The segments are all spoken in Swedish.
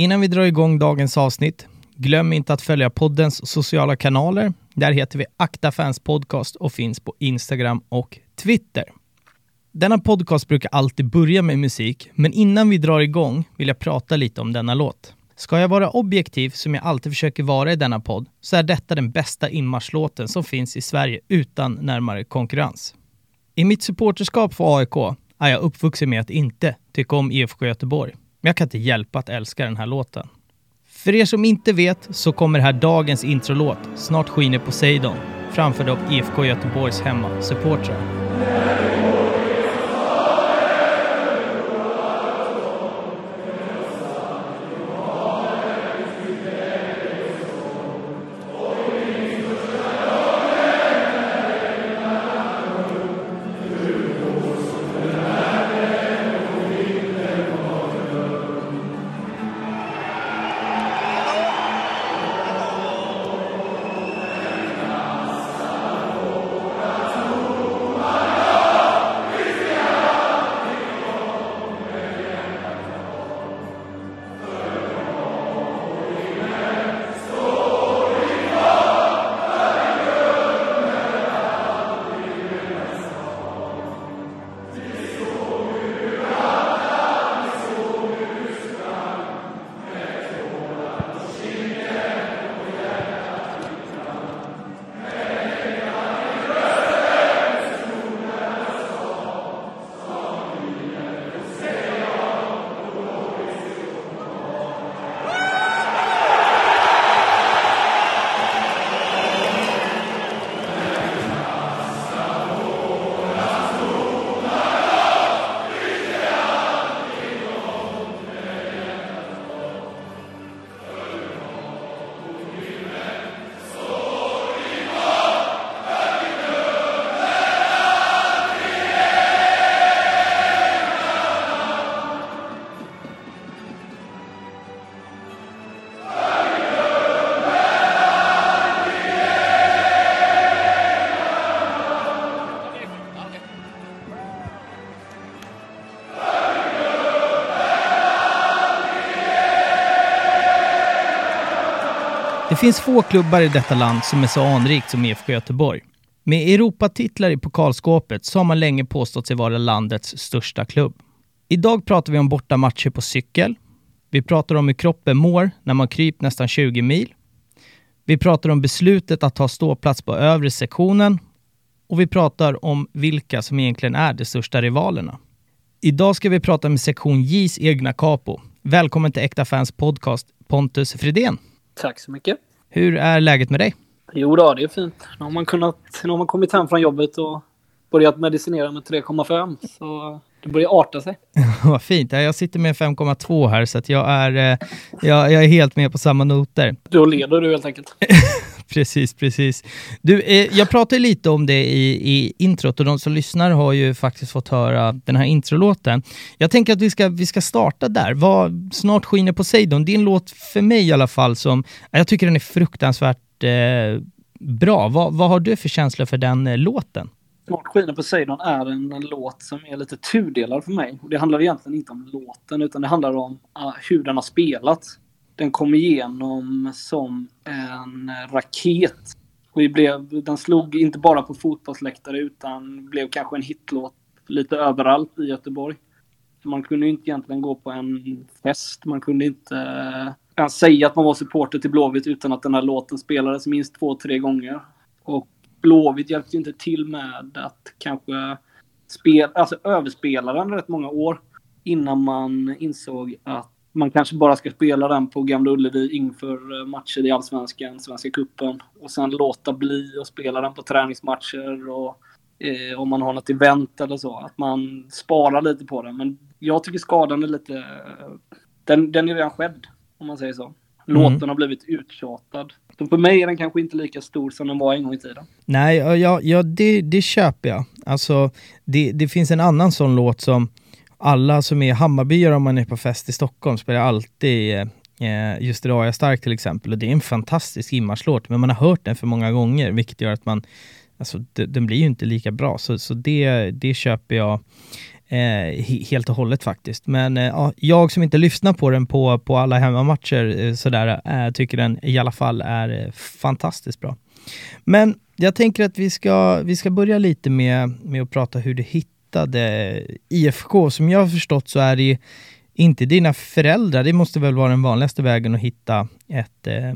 Innan vi drar igång dagens avsnitt, glöm inte att följa poddens sociala kanaler. Där heter vi Akta Fans Podcast och finns på Instagram och Twitter. Denna podcast brukar alltid börja med musik, men innan vi drar igång vill jag prata lite om denna låt. Ska jag vara objektiv, som jag alltid försöker vara i denna podd, så är detta den bästa inmarschlåten som finns i Sverige utan närmare konkurrens. I mitt supporterskap för AIK är jag uppvuxen med att inte tycka om IFK Göteborg. Men jag kan inte hjälpa att älska den här låten. För er som inte vet så kommer här dagens introlåt, Snart skiner Poseidon, framförd av IFK Göteborgs hemmasupportrar. Det finns få klubbar i detta land som är så anrikt som IFK Göteborg. Med Europatitlar i pokalskåpet så har man länge påstått sig vara landets största klubb. Idag pratar vi om bortamatcher på cykel. Vi pratar om hur kroppen mår när man krypt nästan 20 mil. Vi pratar om beslutet att ta ståplats på övre sektionen och vi pratar om vilka som egentligen är de största rivalerna. Idag ska vi prata med sektion J's egna capo. Välkommen till Äkta Fans podcast, Pontus Fridén. Tack så mycket. Hur är läget med dig? Jo då, det är fint. Nu har man, kunnat, nu har man kommit hem från jobbet och börjat medicinera med 3,5. Så det börjar arta sig. Vad fint. Jag sitter med 5,2 här så jag är, eh, jag, jag är helt med på samma noter. Då leder du helt enkelt. precis, precis. Du, eh, jag pratade lite om det i, i introt och de som lyssnar har ju faktiskt fått höra den här introlåten. Jag tänker att vi ska, vi ska starta där. Vad, Snart skiner Poseidon, din låt för mig i alla fall som, jag tycker den är fruktansvärt eh, bra. Vad, vad har du för känsla för den eh, låten? Snart skiner Poseidon är en, en låt som är lite tudelad för mig. Och det handlar egentligen inte om låten utan det handlar om uh, hur den har spelats den kom igenom som en raket. Och blev, den slog inte bara på fotbollsläktare utan blev kanske en hitlåt lite överallt i Göteborg. Man kunde inte egentligen gå på en fest. Man kunde inte eh, ens säga att man var supporter till Blåvitt utan att den här låten spelades minst två, tre gånger. Och Blåvitt hjälpte inte till med att kanske spela, alltså överspela den rätt många år innan man insåg att man kanske bara ska spela den på Gamla Ullevi inför eh, matcher i Allsvenskan, Svenska Cupen och sen låta bli att spela den på träningsmatcher och eh, om man har något event eller så. Att man sparar lite på den. Men jag tycker skadan är lite... Den, den är redan skedd, om man säger så. Mm. Låten mm. har blivit uttjatad. Så för mig är den kanske inte lika stor som den var en gång i tiden. Nej, ja, ja det, det köper jag. Alltså, det, det finns en annan sån låt som alla som är Hammarbyare om man är på fest i Stockholm spelar alltid eh, just idag är jag stark till exempel och det är en fantastisk inmarschlåt men man har hört den för många gånger vilket gör att man Alltså den blir ju inte lika bra så, så det, det köper jag eh, helt och hållet faktiskt. Men eh, jag som inte lyssnar på den på, på alla hemmamatcher eh, sådär, eh, tycker den i alla fall är eh, fantastiskt bra. Men jag tänker att vi ska, vi ska börja lite med, med att prata hur du hittar hittade IFK. Som jag har förstått så är det inte dina föräldrar, det måste väl vara den vanligaste vägen att hitta ett, eh,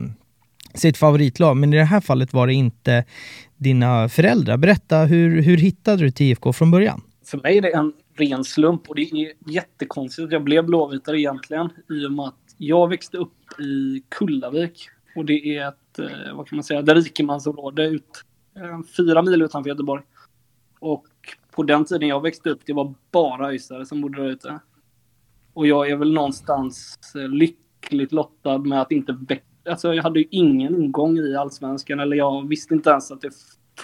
sitt favoritlag. Men i det här fallet var det inte dina föräldrar. Berätta, hur, hur hittade du till IFK från början? För mig är det en ren slump och det är jättekonstigt att jag blev blåvitare egentligen i och med att jag växte upp i Kullavik. Och det är ett, eh, vad kan man säga, ett rikemansområde ut, eh, fyra mil utanför Göteborg. Och på den tiden jag växte upp, det var bara öisare som bodde där ute. Och jag är väl någonstans eh, lyckligt lottad med att inte växa Alltså jag hade ju ingen ingång i allsvenskan eller jag visste inte ens att det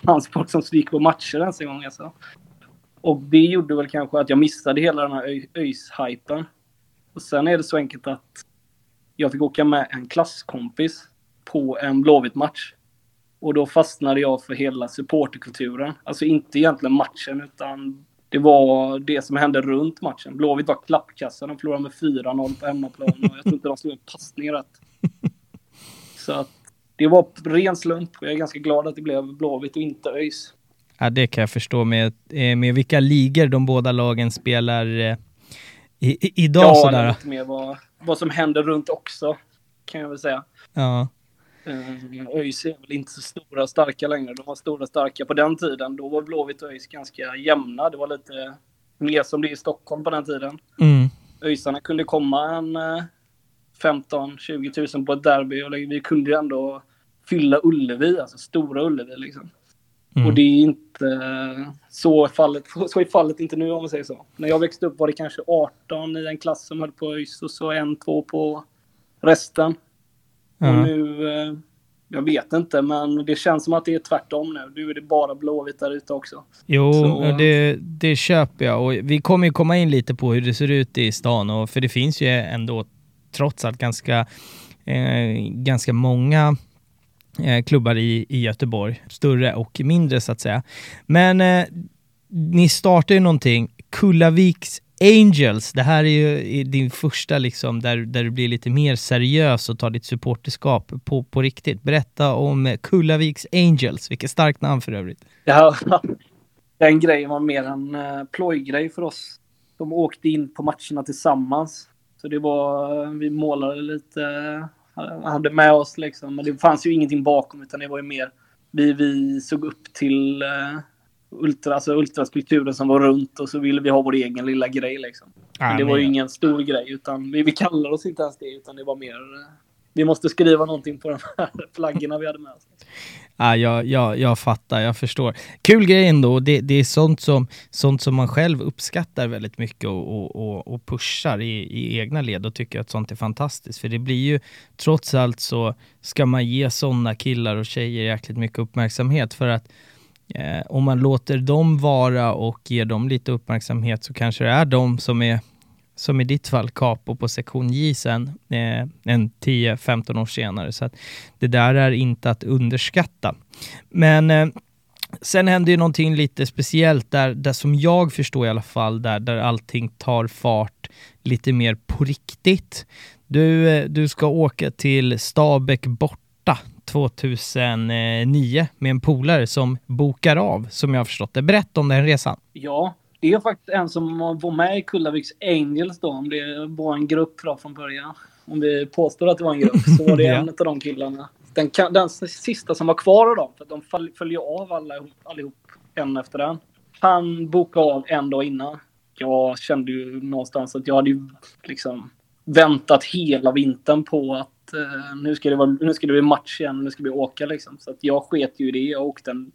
fanns folk som gick på matcher ens en gång. Alltså. Och det gjorde väl kanske att jag missade hela den här ÖIS-hypen. Och sen är det så enkelt att jag fick åka med en klasskompis på en Blåvitt-match. Och då fastnade jag för hela supporterkulturen. Alltså inte egentligen matchen, utan det var det som hände runt matchen. Blåvitt var klappkassa. De förlorade med 4-0 på hemmaplan och jag tror inte de slog en passning rätt. Så att det var ren slump och jag är ganska glad att det blev Blåvitt och inte ÖIS. Ja, det kan jag förstå med, eh, med vilka ligor de båda lagen spelar eh, i, i, idag. Ja, sådär. lite mer vad, vad som händer runt också, kan jag väl säga. Ja. Eh, ÖIS är väl inte så stora starka längre. De var stora starka på den tiden. Då var Blåvitt och ÖIS ganska jämna. Det var lite mer som det är i Stockholm på den tiden. Mm. ÖISarna kunde komma en 15-20 000 på ett derby och vi kunde ju ändå fylla Ullevi, alltså stora Ullevi liksom. Mm. Och det är inte så fallet, så är fallet inte nu om man säger så. När jag växte upp var det kanske 18 i en klass som höll på ÖIS och så en, två på resten. Mm. Och nu, eh, jag vet inte, men det känns som att det är tvärtom nu. Nu är det bara blåvitt där ute också. Jo, så. det, det köper jag. Och vi kommer ju komma in lite på hur det ser ut i stan, och, för det finns ju ändå trots allt ganska, eh, ganska många eh, klubbar i, i Göteborg. Större och mindre så att säga. Men eh, ni startar ju någonting, Kullaviks Angels, det här är ju din första liksom, där, där du blir lite mer seriös och tar ditt supporterskap på, på riktigt. Berätta om Kullaviks Angels, vilket starkt namn för övrigt. Ja, den grejen var mer en eh, plojgrej för oss. De åkte in på matcherna tillsammans. Så det var, eh, vi målade lite, eh, hade med oss liksom. Men det fanns ju ingenting bakom utan det var ju mer, vi, vi såg upp till ultra, alltså ultraskulpturen som var runt och så ville vi ha vår egen lilla grej liksom. Men det var ju ingen stor grej utan vi, vi kallade oss inte ens det utan det var mer eh, vi måste skriva någonting på de här flaggorna vi hade med oss. Ja, jag, jag, jag fattar, jag förstår. Kul grej ändå, det, det är sånt som, sånt som man själv uppskattar väldigt mycket och, och, och, och pushar i, i egna led och tycker att sånt är fantastiskt. För det blir ju, trots allt så ska man ge sådana killar och tjejer jäkligt mycket uppmärksamhet för att eh, om man låter dem vara och ger dem lite uppmärksamhet så kanske det är de som är som i ditt fall Capo på sektion J sen, eh, en 10-15 år senare. Så att det där är inte att underskatta. Men eh, sen händer ju någonting lite speciellt där, där som jag förstår i alla fall, där, där allting tar fart lite mer på riktigt. Du, eh, du ska åka till Stabäck bort, 2009 med en polare som bokar av, som jag har förstått det. Berätta om den resan. Ja, det är faktiskt en som var med i Kullaviks Angels då, om det var en grupp då från början. Om vi påstår att det var en grupp så var det en av de killarna. Den, den sista som var kvar av dem, för de följde av alla, allihop en efter en. Han bokade av en dag innan. Jag kände ju någonstans att jag hade ju liksom väntat hela vintern på att uh, nu, ska det vara, nu ska det bli match igen, nu ska vi åka liksom. Så att jag sket ju i det. Jag åkte, en,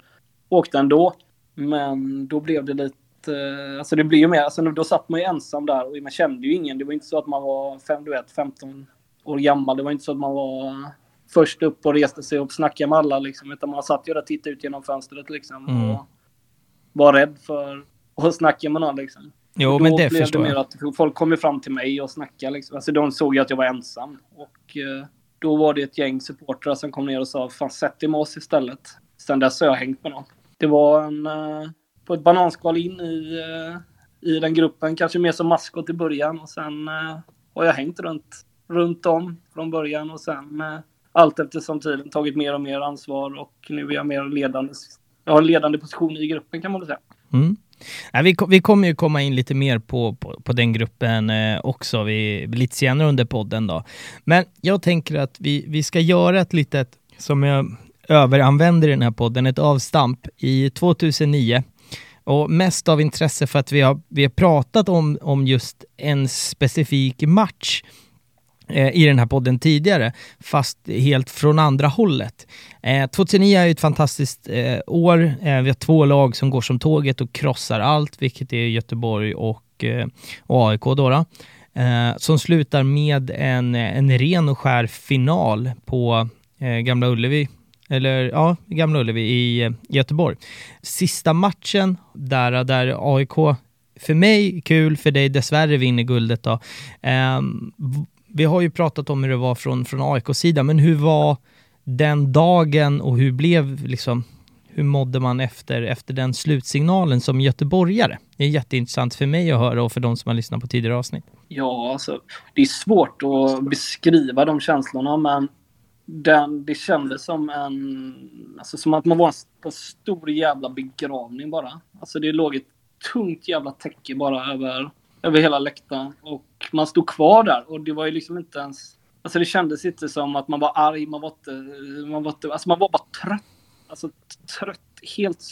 åkte ändå. Men då blev det lite eh, alltså det blir ju mer, alltså då satt man ju ensam där och man kände ju ingen. Det var inte så att man var fem, du vet, 15 år gammal. Det var inte så att man var först upp och reste sig och snackade med alla liksom. Utan man satt ju där och tittade ut genom fönstret liksom. Mm. Och var rädd för att snacka med någon liksom. Jo, men det förstår det mer att folk kom ju fram till mig och snackade liksom. Alltså de såg ju att jag var ensam. Och eh, Eh, då var det ett gäng supportrar som kom ner och sa fan sätt dig med oss istället. Sen dess har jag hängt med dem. Det var en... Eh, på ett bananskal in i, eh, i den gruppen. Kanske mer som maskot i början och sen har jag hängt runt, runt om från början och sen allt eftersom tiden tagit mer och mer ansvar och nu är jag mer ledande. Jag har en ledande position i gruppen kan man väl säga. Mm. Nej, vi, vi kommer ju komma in lite mer på, på, på den gruppen eh, också vi, lite senare under podden. Då. Men jag tänker att vi, vi ska göra ett litet, som jag överanvänder i den här podden, ett avstamp i 2009. Och mest av intresse för att vi har, vi har pratat om, om just en specifik match Eh, i den här podden tidigare, fast helt från andra hållet. Eh, 2009 är ett fantastiskt eh, år. Eh, vi har två lag som går som tåget och krossar allt, vilket är Göteborg och, eh, och AIK då. då. Eh, som slutar med en, en ren och skär final på eh, Gamla Ullevi eller ja, Gamla Ullevi i eh, Göteborg. Sista matchen där, där AIK, för mig kul, för dig dessvärre vinner guldet då. Eh, vi har ju pratat om hur det var från, från AIKs sida, men hur var den dagen och hur blev liksom, hur mådde man efter, efter den slutsignalen som göteborgare? Det är jätteintressant för mig att höra och för de som har lyssnat på tidigare avsnitt. Ja, alltså, det är svårt att beskriva de känslorna, men den, det kändes som en... Alltså som att man var på en stor jävla begravning bara. Alltså det låg ett tungt jävla täcke bara över över hela läktaren. Och man stod kvar där och det var ju liksom inte ens... Alltså det kändes inte som att man var arg, man var inte... Man var, inte, alltså man var bara trött. Alltså trött, helt,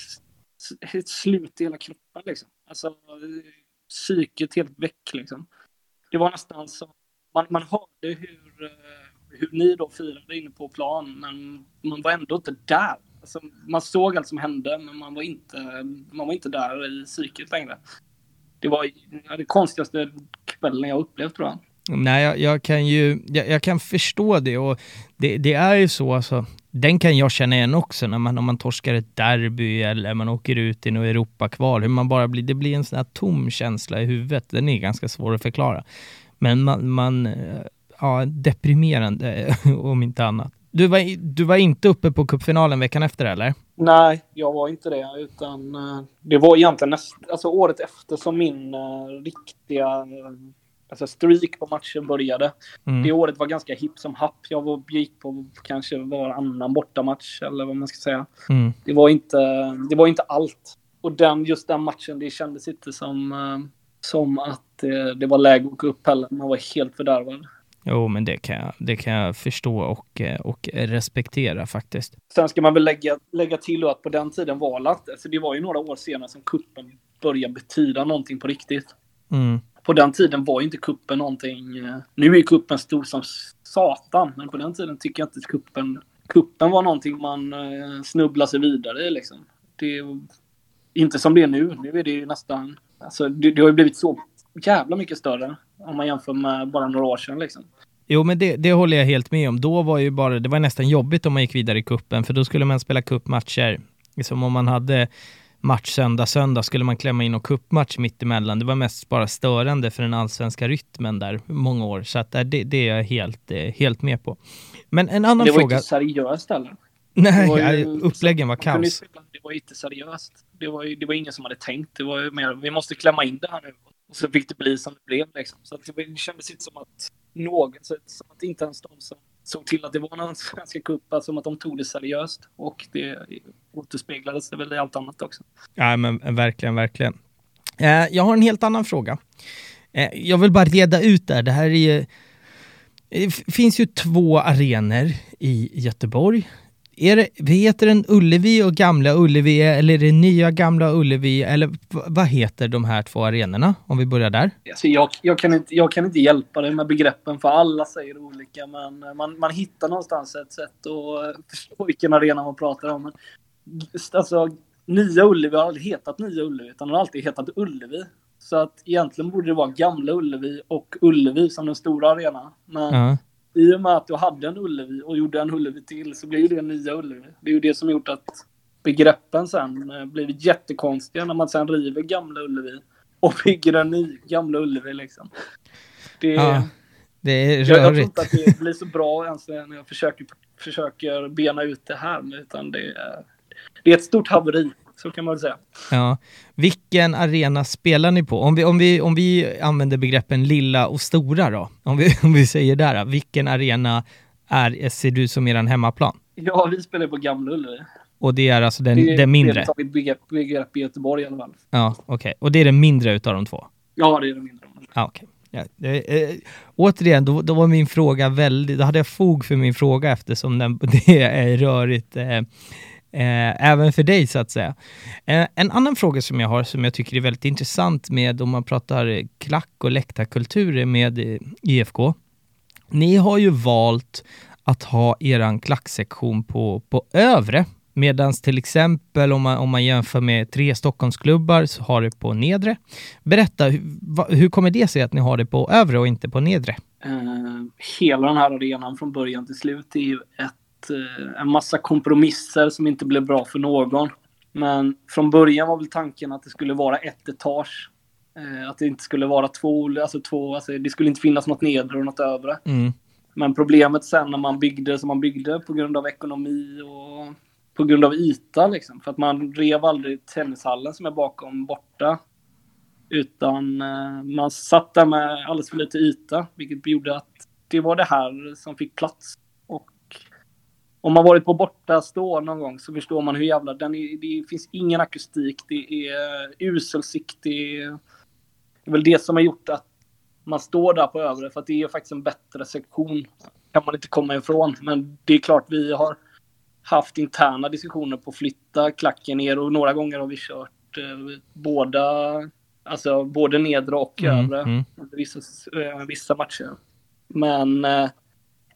helt slut i hela kroppen liksom. Alltså psyket helt väck liksom. Det var nästan så... Man, man hörde hur, eh, hur ni då firade inne på plan, men man var ändå inte där. Alltså, man såg allt som hände, men man var inte, man var inte där i psyket längre det var det konstigaste kvällen jag upplevt tror jag. Nej, jag, jag kan ju, jag, jag, kan förstå det och det, det, är ju så alltså. Den kan jag känna igen också när man, om man torskar ett derby eller man åker ut i något Europakval. Hur man bara blir, det blir en sån här tom känsla i huvudet. Den är ganska svår att förklara. Men man, man eh, ja, deprimerande om inte annat. Du var, du var inte uppe på cupfinalen veckan efter eller? Nej, jag var inte det. Utan uh, det var egentligen näst, alltså året efter som min uh, riktiga alltså streak på matchen började. Mm. Det året var ganska hipp som happ. Jag var, gick på kanske varannan bortamatch eller vad man ska säga. Mm. Det, var inte, det var inte allt. Och den, just den matchen, det kändes inte som, som att det var läge att gå upp heller. Man var helt fördärvad. Jo, men det kan jag, det kan jag förstå och, och respektera faktiskt. Sen ska man väl lägga, lägga till att på den tiden var det, alltså det var ju några år senare som kuppen började betyda någonting på riktigt. Mm. På den tiden var inte kuppen någonting, eh, nu är kuppen stor som satan, men på den tiden tycker jag inte kuppen, kuppen var någonting man eh, snubblar sig vidare i liksom. Det är inte som det är nu, nu är det ju nästan, alltså det, det har ju blivit så jävla mycket större om man jämför med bara några år sedan liksom. Jo, men det, det håller jag helt med om. Då var ju bara, det var nästan jobbigt om man gick vidare i kuppen för då skulle man spela kuppmatcher. Liksom om man hade match söndag, söndag skulle man klämma in och kuppmatch mitt emellan. Det var mest bara störande för den allsvenska rytmen där många år. Så att det, det är jag helt, eh, helt med på. Men en annan fråga. Det var fråga... inte seriöst heller. Nej, var ju, uppläggen var kaos. Det var inte seriöst. Det var, det var ingen som hade tänkt. Det var ju mer, vi måste klämma in det här nu. Och så fick det bli som det blev. Liksom. Så att det kändes inte som att någon, så som att inte ens de som såg till att det var någon svenska cup, alltså som att de tog det seriöst. Och det återspeglades det väl i allt annat också. Ja, men verkligen, verkligen. Eh, jag har en helt annan fråga. Eh, jag vill bara reda ut där. Det här är det finns ju två arenor i Göteborg. Är det, heter den Ullevi och Gamla Ullevi eller är det nya Gamla Ullevi? Eller vad heter de här två arenorna? Om vi börjar där. Alltså jag, jag, kan inte, jag kan inte hjälpa dig med begreppen för alla säger olika. Men man, man hittar någonstans ett sätt att förstå vilken arena man pratar om. Alltså, Nya Ullevi har aldrig hetat Nya Ullevi utan har alltid hetat Ullevi. Så att egentligen borde det vara Gamla Ullevi och Ullevi som den stora arenan. Men uh -huh i och med att du hade en Ullevi och gjorde en Ullevi till så blir det nya Ullevi. Det är ju det som gjort att begreppen sen eh, blivit jättekonstiga när man sen river gamla Ullevi och bygger en ny gamla Ullevi liksom. Det, ja, det är rörigt. Jag, jag tror inte att det blir så bra ens när jag försöker, försöker bena ut det här, utan det är, det är ett stort haveri Så kan man väl säga. Ja. Vilken arena spelar ni på? Om vi, om vi, om vi använder begreppen lilla och stora då, om vi, om vi säger där, vilken arena är, ser du som er hemmaplan? Ja, vi spelar på Gamla Ullevi. Och det är alltså den, det, den mindre? Det är ett begrepp, begrepp i Göteborg i alla fall. Ja, okej. Okay. Och det är den mindre utav de två? Ja, det är den mindre. Ja, okej. Okay. Ja, eh, återigen, då, då var min fråga väldigt, då hade jag fog för min fråga eftersom den, det är rörigt eh, eh, även för dig så att säga. Eh, en annan fråga som jag har som jag tycker är väldigt intressant med om man pratar klack och läktarkulturer med eh, IFK. Ni har ju valt att ha eran klacksektion på, på övre Medan till exempel om man, om man jämför med tre Stockholmsklubbar så har det på nedre. Berätta, hur, va, hur kommer det sig att ni har det på övre och inte på nedre? Uh, hela den här arenan från början till slut är ju ett, en massa kompromisser som inte blev bra för någon. Men från början var väl tanken att det skulle vara ett etage. Uh, att det inte skulle vara två, alltså två, alltså det skulle inte finnas något nedre och något övre. Mm. Men problemet sen när man byggde som man byggde på grund av ekonomi och på grund av yta liksom. För att man rev aldrig tennishallen som är bakom borta. Utan eh, man satt där med alldeles för lite yta, vilket gjorde att det var det här som fick plats. Om man varit på borta stå någon gång så förstår man hur jävla... Den är, det finns ingen akustik, det är usel sikt, det är, det är väl det som har gjort att man står där på övre, för att det är faktiskt en bättre sektion. kan man inte komma ifrån. Men det är klart, vi har haft interna diskussioner på att flytta klacken ner och några gånger har vi kört eh, båda, alltså både nedre och mm, övre mm. Vissa, eh, vissa matcher. Men eh,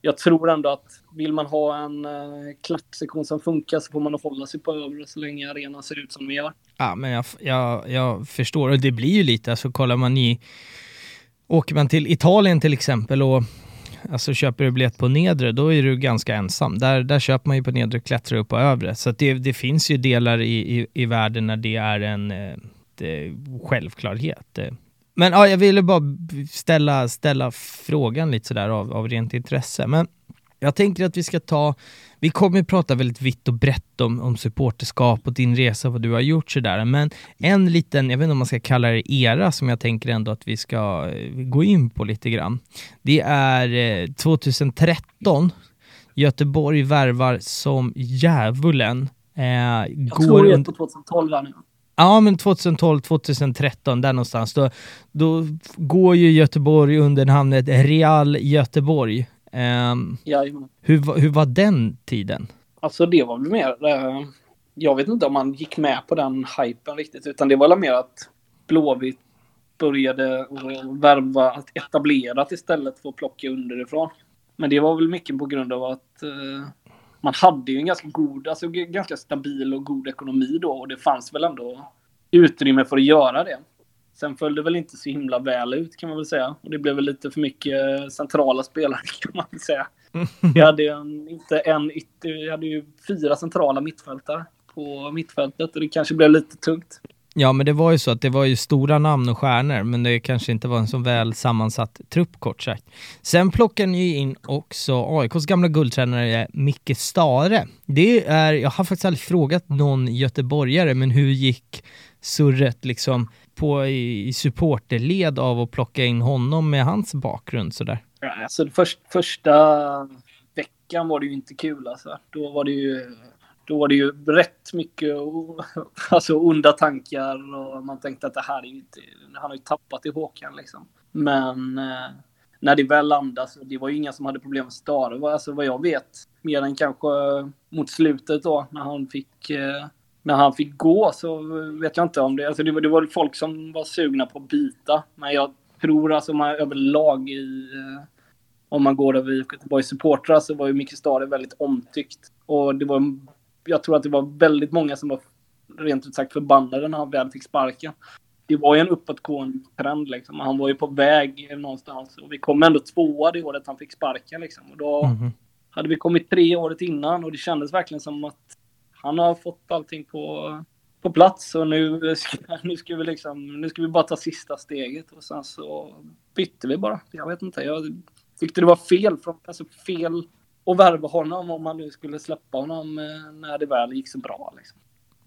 jag tror ändå att vill man ha en eh, klacksektion som funkar så får man hålla sig på övre så länge arenan ser ut som den gör. Ja, men jag, jag, jag förstår och det blir ju lite, alltså kollar man i Åker man till Italien till exempel och Alltså köper du biljett på nedre, då är du ganska ensam. Där, där köper man ju på nedre, klättrar upp på övre. Så det, det finns ju delar i, i, i världen när det är en eh, det, självklarhet. Eh, men ja, jag ville bara ställa, ställa frågan lite sådär av, av rent intresse. Men jag tänker att vi ska ta, vi kommer prata väldigt vitt och brett om, om supporterskap och din resa, vad du har gjort sådär, men en liten, jag vet inte om man ska kalla det era, som jag tänker ändå att vi ska eh, gå in på lite grann. Det är 2013, eh, Göteborg värvar som djävulen. Eh, jag går tror det är på 2012 här nu. Ja, men 2012, 2013, där någonstans. Då, då går ju Göteborg under namnet Real Göteborg. Um, hur, hur var den tiden? Alltså det var väl mer, uh, jag vet inte om man gick med på den hypen riktigt, utan det var väl mer att Blåvitt började värva att etablerat istället för att plocka underifrån. Men det var väl mycket på grund av att uh, man hade ju en ganska god, alltså ganska stabil och god ekonomi då och det fanns väl ändå utrymme för att göra det. Sen föll det väl inte så himla väl ut kan man väl säga. Och det blev väl lite för mycket eh, centrala spelare kan man väl säga. Vi hade en, inte en ytter, vi hade ju fyra centrala mittfältare på mittfältet och det kanske blev lite tungt. Ja, men det var ju så att det var ju stora namn och stjärnor, men det kanske inte var en så väl sammansatt trupp kort sagt. Sen plockar ni ju in också AIKs gamla guldtränare Micke Stare. Det är, jag har faktiskt aldrig frågat någon göteborgare, men hur gick surret liksom på i, i supporterled av att plocka in honom med hans bakgrund sådär? Ja, alltså först, första veckan var det ju inte kul alltså. Då var det ju, då var det ju rätt mycket alltså, onda tankar och man tänkte att det här är ju inte, han har ju tappat i Håkan liksom. Men eh, när det väl landade så det var ju inga som hade problem med Stare, alltså vad jag vet. Mer än kanske mot slutet då när han fick eh, när han fick gå så vet jag inte om det... Alltså det, var, det var folk som var sugna på att byta. Men jag tror alltså man överlag i... Eh, om man går över IFK Göteborgs supportrar så var ju Micke Stare väldigt omtyckt. Och det var... Jag tror att det var väldigt många som var rent ut sagt förbannade när han väl fick sparken. Det var ju en uppåtgående trend liksom. Han var ju på väg någonstans. Och vi kom ändå tvåa det året han fick sparken liksom. Och då mm. hade vi kommit tre året innan och det kändes verkligen som att han har fått allting på, på plats och nu ska, nu, ska vi liksom, nu ska vi bara ta sista steget och sen så bytte vi bara. Jag vet inte, jag tyckte det var fel, från, alltså fel att värva honom om man nu skulle släppa honom eh, när det väl gick så bra. Liksom.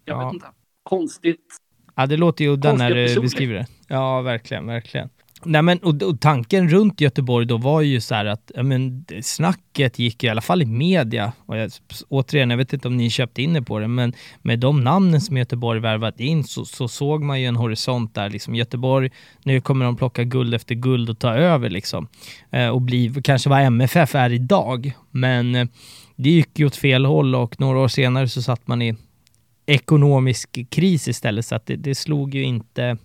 Jag ja. vet inte. konstigt. Ja, det låter ju udda när du beskriver det. Ja, verkligen, verkligen. Nej, men, och, och tanken runt Göteborg då var ju så här att ja, men, snacket gick i alla fall i media. Och jag, återigen, jag vet inte om ni köpte in er på det, men med de namnen som Göteborg värvat in så, så såg man ju en horisont där. Liksom, Göteborg, nu kommer de plocka guld efter guld och ta över liksom. Eh, och bli kanske vad MFF är idag. Men eh, det gick ju åt fel håll och några år senare så satt man i ekonomisk kris istället. Så att det, det slog ju inte,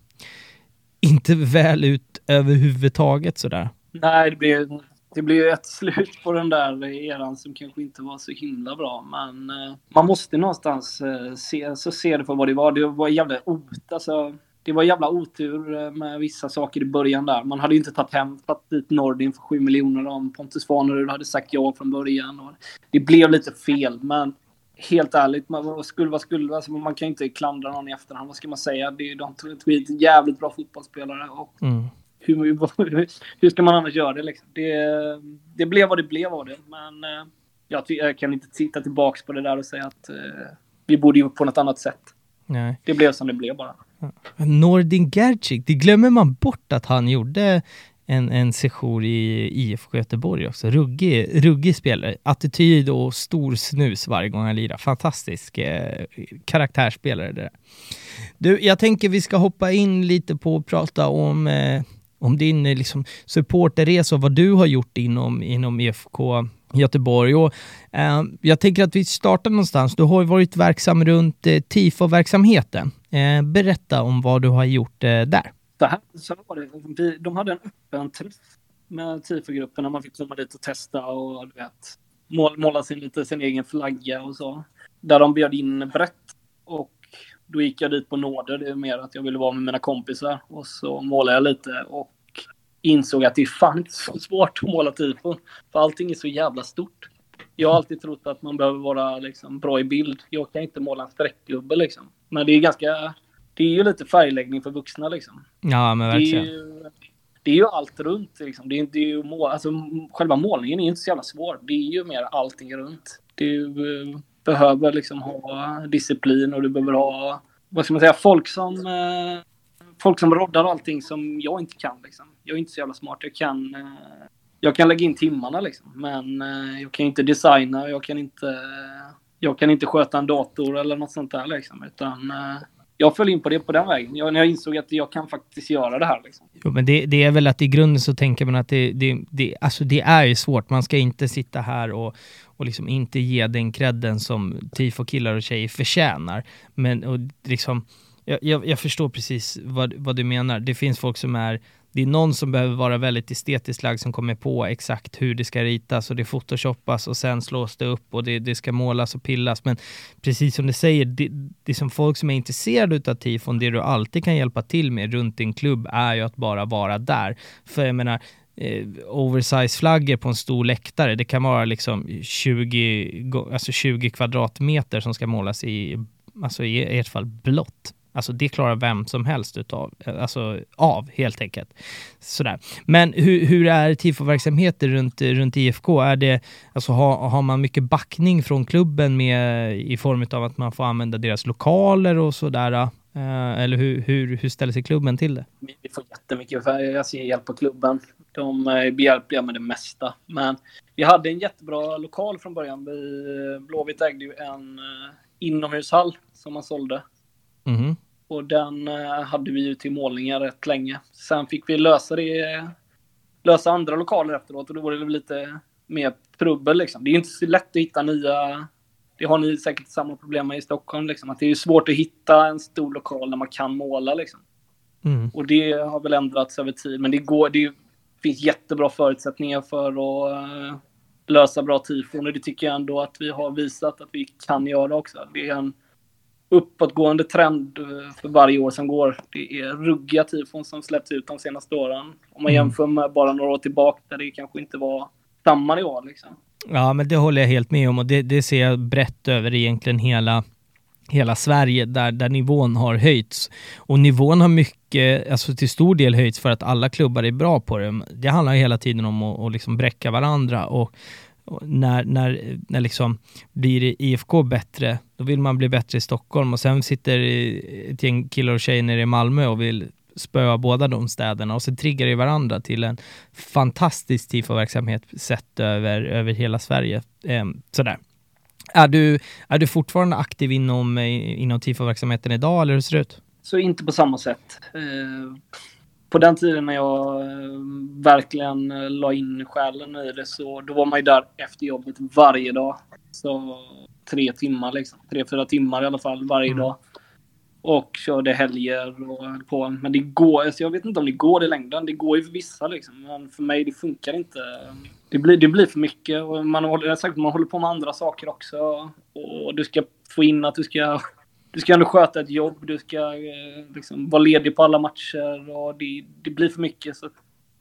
inte väl ut överhuvudtaget sådär. Nej, det blev, det blir ju ett slut på den där eran som kanske inte var så himla bra. Men eh, man måste någonstans eh, se, så se det för vad det var. Det var jävla ot, alltså, det var jävla otur eh, med vissa saker i början där. Man hade ju inte tagit hem, tagit dit Nordin för 7 miljoner om Pontus Svanerud hade sagt ja från början. Och det blev lite fel, men helt ärligt, man, skulle vad skulle, alltså, man kan ju inte klandra någon i efterhand. Vad ska man säga? Det, är- de tog hit en jävligt bra fotbollsspelare och Mm. hur, hur ska man annars göra det liksom? Det, det blev vad det blev av det. Men eh, jag, jag kan inte titta tillbaks på det där och säga att eh, vi borde gjort på något annat sätt. Nej. Det blev som det blev bara. Nordin Gercik, det glömmer man bort att han gjorde en, en session i IFK Göteborg också. Ruggig, ruggig spelare. Attityd och stor snus varje gång han lirar. Fantastisk eh, karaktärsspelare det där. Du, jag tänker vi ska hoppa in lite på och prata om, eh, om din eh, liksom, supporterresa och vad du har gjort inom, inom IFK Göteborg. Och, eh, jag tänker att vi startar någonstans. Du har ju varit verksam runt eh, TIFO-verksamheten. Eh, berätta om vad du har gjort eh, där. Så här så var det. Vi, de hade en öppen träff med TIFO-gruppen när man fick komma dit och testa och du vet, mål, måla sin, lite sin egen flagga och så. Där de bjöd in brett och då gick jag dit på nåder. Det är mer att jag ville vara med mina kompisar och så målade jag lite och insåg att det är fan inte så svårt att måla tifo. För allting är så jävla stort. Jag har alltid trott att man behöver vara liksom, bra i bild. Jag kan inte måla en streckgubbe liksom. Men det är ganska... Det är ju lite färgläggning för vuxna liksom. Ja, men Det är, verkligen. ju, det är ju allt runt. Liksom. Det är, det är ju mål, alltså, själva målningen är ju inte så jävla svår. Det är ju mer allting runt. Du eh, behöver liksom ha disciplin och du behöver ha, vad ska man säga, folk som, eh, folk som roddar allting som jag inte kan. Liksom. Jag är inte så jävla smart. Jag kan, eh, jag kan lägga in timmarna liksom. Men jag kan inte designa. Jag kan inte, jag kan inte sköta en dator eller något sånt där liksom. Utan jag föll in på det på den vägen. Jag, när jag insåg att jag kan faktiskt göra det här. Liksom. Jo, men det, det är väl att i grunden så tänker man att det, det, det, alltså det är ju svårt. Man ska inte sitta här och, och liksom inte ge den credden som tifo-killar och tjejer förtjänar. Men och liksom, jag, jag, jag förstår precis vad, vad du menar. Det finns folk som är det är någon som behöver vara väldigt estetiskt lagd som kommer på exakt hur det ska ritas och det photoshoppas och sen slås det upp och det, det ska målas och pillas. Men precis som du säger, det, det som folk som är intresserade av tifon, det du alltid kan hjälpa till med runt din klubb är ju att bara vara där. För jag menar, eh, oversize-flaggor på en stor läktare, det kan vara liksom 20, alltså 20 kvadratmeter som ska målas i, alltså i ert fall blått. Alltså det klarar vem som helst utav, alltså av helt enkelt. Sådär. Men hur, hur är tifoverksamheter runt, runt IFK? Är det, alltså har, har man mycket backning från klubben med, i form av att man får använda deras lokaler och sådär? Eh, eller hur, hur, hur ställer sig klubben till det? Vi vi får jättemycket jag ser hjälp på klubben. De eh, är behjälpliga med det mesta. Men vi hade en jättebra lokal från början. Vi, Blåvitt ägde ju en eh, inomhushall som man sålde. Och den eh, hade vi ju till målningar rätt länge. Sen fick vi lösa det, lösa andra lokaler efteråt och då var det lite mer trubbel liksom. Det är inte så lätt att hitta nya... Det har ni säkert samma problem med i Stockholm liksom. Att det är svårt att hitta en stor lokal där man kan måla liksom. Mm. Och det har väl ändrats över tid. Men det, går, det finns jättebra förutsättningar för att eh, lösa bra tifon. Och det tycker jag ändå att vi har visat att vi kan göra också. Det är en uppåtgående trend eh, för varje år som går. Det är ruggiga tifon som släppts ut de senaste åren. Om man Mm. jämför med bara några år tillbaka där det kanske inte var samma nivå. Liksom. Ja, men det håller jag helt med om och det, det ser jag brett över egentligen hela, hela Sverige där, där nivån har höjts. Och nivån har mycket, alltså till stor del höjts för att alla klubbar är bra på det. Det handlar hela tiden om att, att liksom bräcka varandra och när, när, när liksom blir IFK bättre, då vill man bli bättre i Stockholm och sen sitter ett gäng killar och tjejer nere i Malmö och vill spöa båda de städerna och så triggar det varandra till en fantastisk tifo-verksamhet sett över, över hela Sverige. Eh, sådär. Är du, är du fortfarande aktiv inom, eh, inom tifo-verksamheten idag eller hur ser det ut? Så inte på samma sätt. Eh, på den tiden när jag eh, verkligen eh, la in själen i det så då var man ju där efter jobbet varje dag. Så tre timmar liksom. Tre, fyra timmar i alla fall varje mm. dag. Och körde helger och höll på. Men det går, alltså jag vet inte om det går i längden. Det går ju för vissa liksom. Men för mig det funkar inte. Det blir, det blir för mycket. Och man, håller, sagt, man håller på med andra saker också. Och du ska få in att du ska du ska ändå sköta ett jobb, du ska eh, liksom, vara ledig på alla matcher och det, det blir för mycket. Så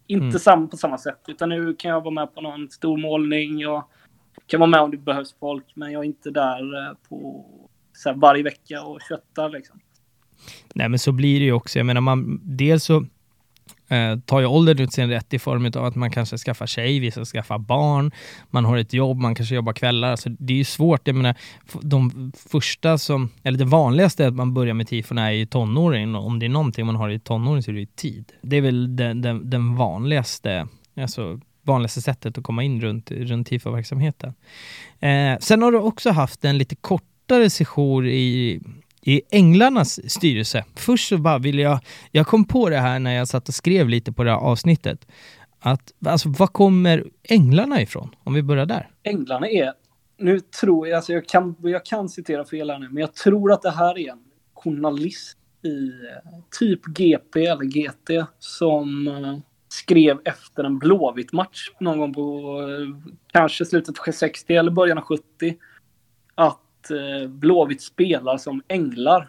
inte mm. sam, på samma sätt, utan nu kan jag vara med på någon stor målning. Jag kan vara med om det behövs folk, men jag är inte där eh, på så här, varje vecka och köttar liksom. Nej, men så blir det ju också. Jag menar, man, dels så eh, tar ju åldern ut sin rätt i form av att man kanske skaffar tjej, vissa skaffar barn, man har ett jobb, man kanske jobbar kvällar. Alltså, det är ju svårt. Jag menar, de första som, eller det vanligaste att man börjar med tifon är ju tonåring. Om det är någonting man har i tonåring så är det ju tid. Det är väl den, den, den vanligaste, alltså vanligaste sättet att komma in runt, runt tifo-verksamheten. Eh, sen har du också haft en lite kortare session i i Änglarnas styrelse. Först så bara ville jag, jag kom på det här när jag satt och skrev lite på det här avsnittet, att alltså var kommer Änglarna ifrån? Om vi börjar där. Änglarna är, nu tror jag, alltså jag kan, jag kan citera fel här nu, men jag tror att det här är en journalist i eh, typ GP eller GT som eh, skrev efter en Blåvitt match någon gång på eh, kanske slutet av 60 eller början av 70 att eh, Blåvitt spelar som änglar.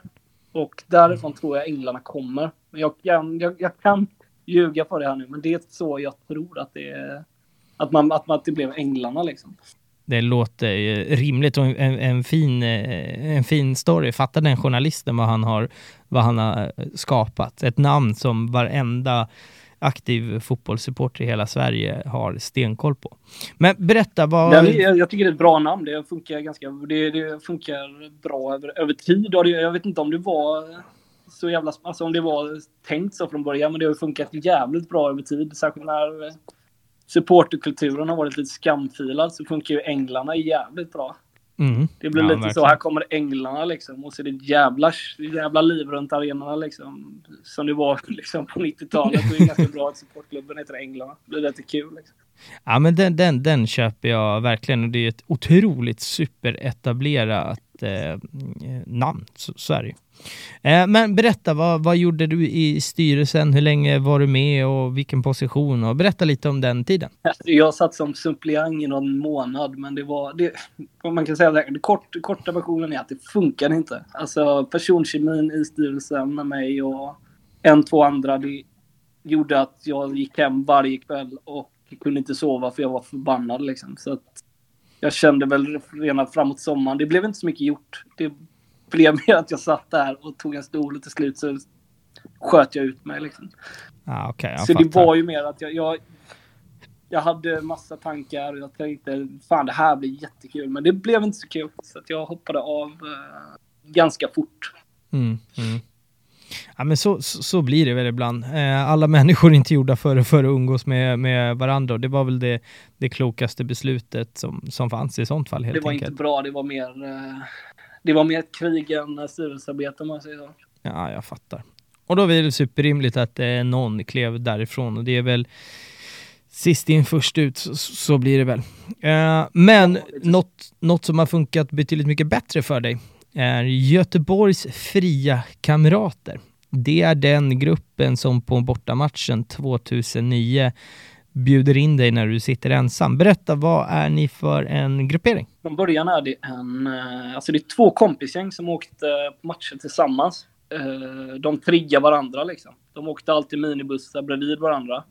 Och därifrån tror jag änglarna kommer. Jag kan, jag, jag kan ljuga på det här nu, men det är så jag tror att det är. Att, man, att, man, att det blev änglarna liksom. Det låter rimligt och en, en, fin, eh, en fin story. Fattar den journalisten vad han har, vad han har skapat? Ett namn som varenda aktiv fotbollssupporter i hela Sverige har stenkoll på. Men berätta vad... Jag, jag tycker det är ett bra namn. Det funkar ganska... Det, det funkar bra över, över tid. Jag vet inte om det var så jävla... Alltså om det var tänkt så från början, men det har funkat jävligt bra över tid. Särskilt när supporterkulturen har varit lite skamfilad så funkar ju Änglarna jävligt bra. Mm. Det blir ja, lite verkligen. så, här kommer änglarna liksom och så är det ett jävla, jävla liv runt arenorna liksom. Som det var liksom på 90-talet. Det är ganska bra att supportklubben heter Änglarna. Det blir lite kul liksom. Ja men den, den, den köper jag verkligen och det är ett otroligt superetablerat eh, namn. Så, så är det ju. Eh, men berätta, vad, vad gjorde du i styrelsen? Hur länge var du med och vilken position? Och berätta lite om den tiden. Jag satt som suppleant i någon månad, men det var... Det, man kan säga det, kort, korta versionen är att det funkade inte. Alltså personkemin i styrelsen med mig och en, två andra, det gjorde att jag gick hem varje kväll och kunde inte sova för jag var förbannad liksom. Så att jag kände väl redan framåt sommaren, det blev inte så mycket gjort. Det blev mer att jag satt där och tog en stol och till slut så sköt jag ut mig. Liksom. Ah, okay, så fattar. det var ju mer att jag, jag, jag hade massa tankar och jag tänkte fan det här blir jättekul. Men det blev inte så kul så att jag hoppade av eh, ganska fort. Mm, mm. Ja, men så, så, så, blir det väl ibland. Eh, alla människor är inte gjorda för, för att umgås med, med varandra och det var väl det, det klokaste beslutet som, som fanns i sånt fall. Helt det var enkelt. inte bra, det var mer eh, det var mer ett krig än styrelsearbete om man säger så. Ja, jag fattar. Och då är det superrimligt att eh, någon klev därifrån och det är väl sist in först ut så, så blir det väl. Eh, men något, något som har funkat betydligt mycket bättre för dig är Göteborgs fria kamrater. Det är den gruppen som på bortamatchen 2009 bjuder in dig när du sitter ensam. Berätta, vad är ni för en gruppering? Från början är det en, eh, alltså det är två kompisgäng som åkte eh, på matcher tillsammans. Eh, de triggar varandra liksom. De åkte alltid minibussar bredvid varandra.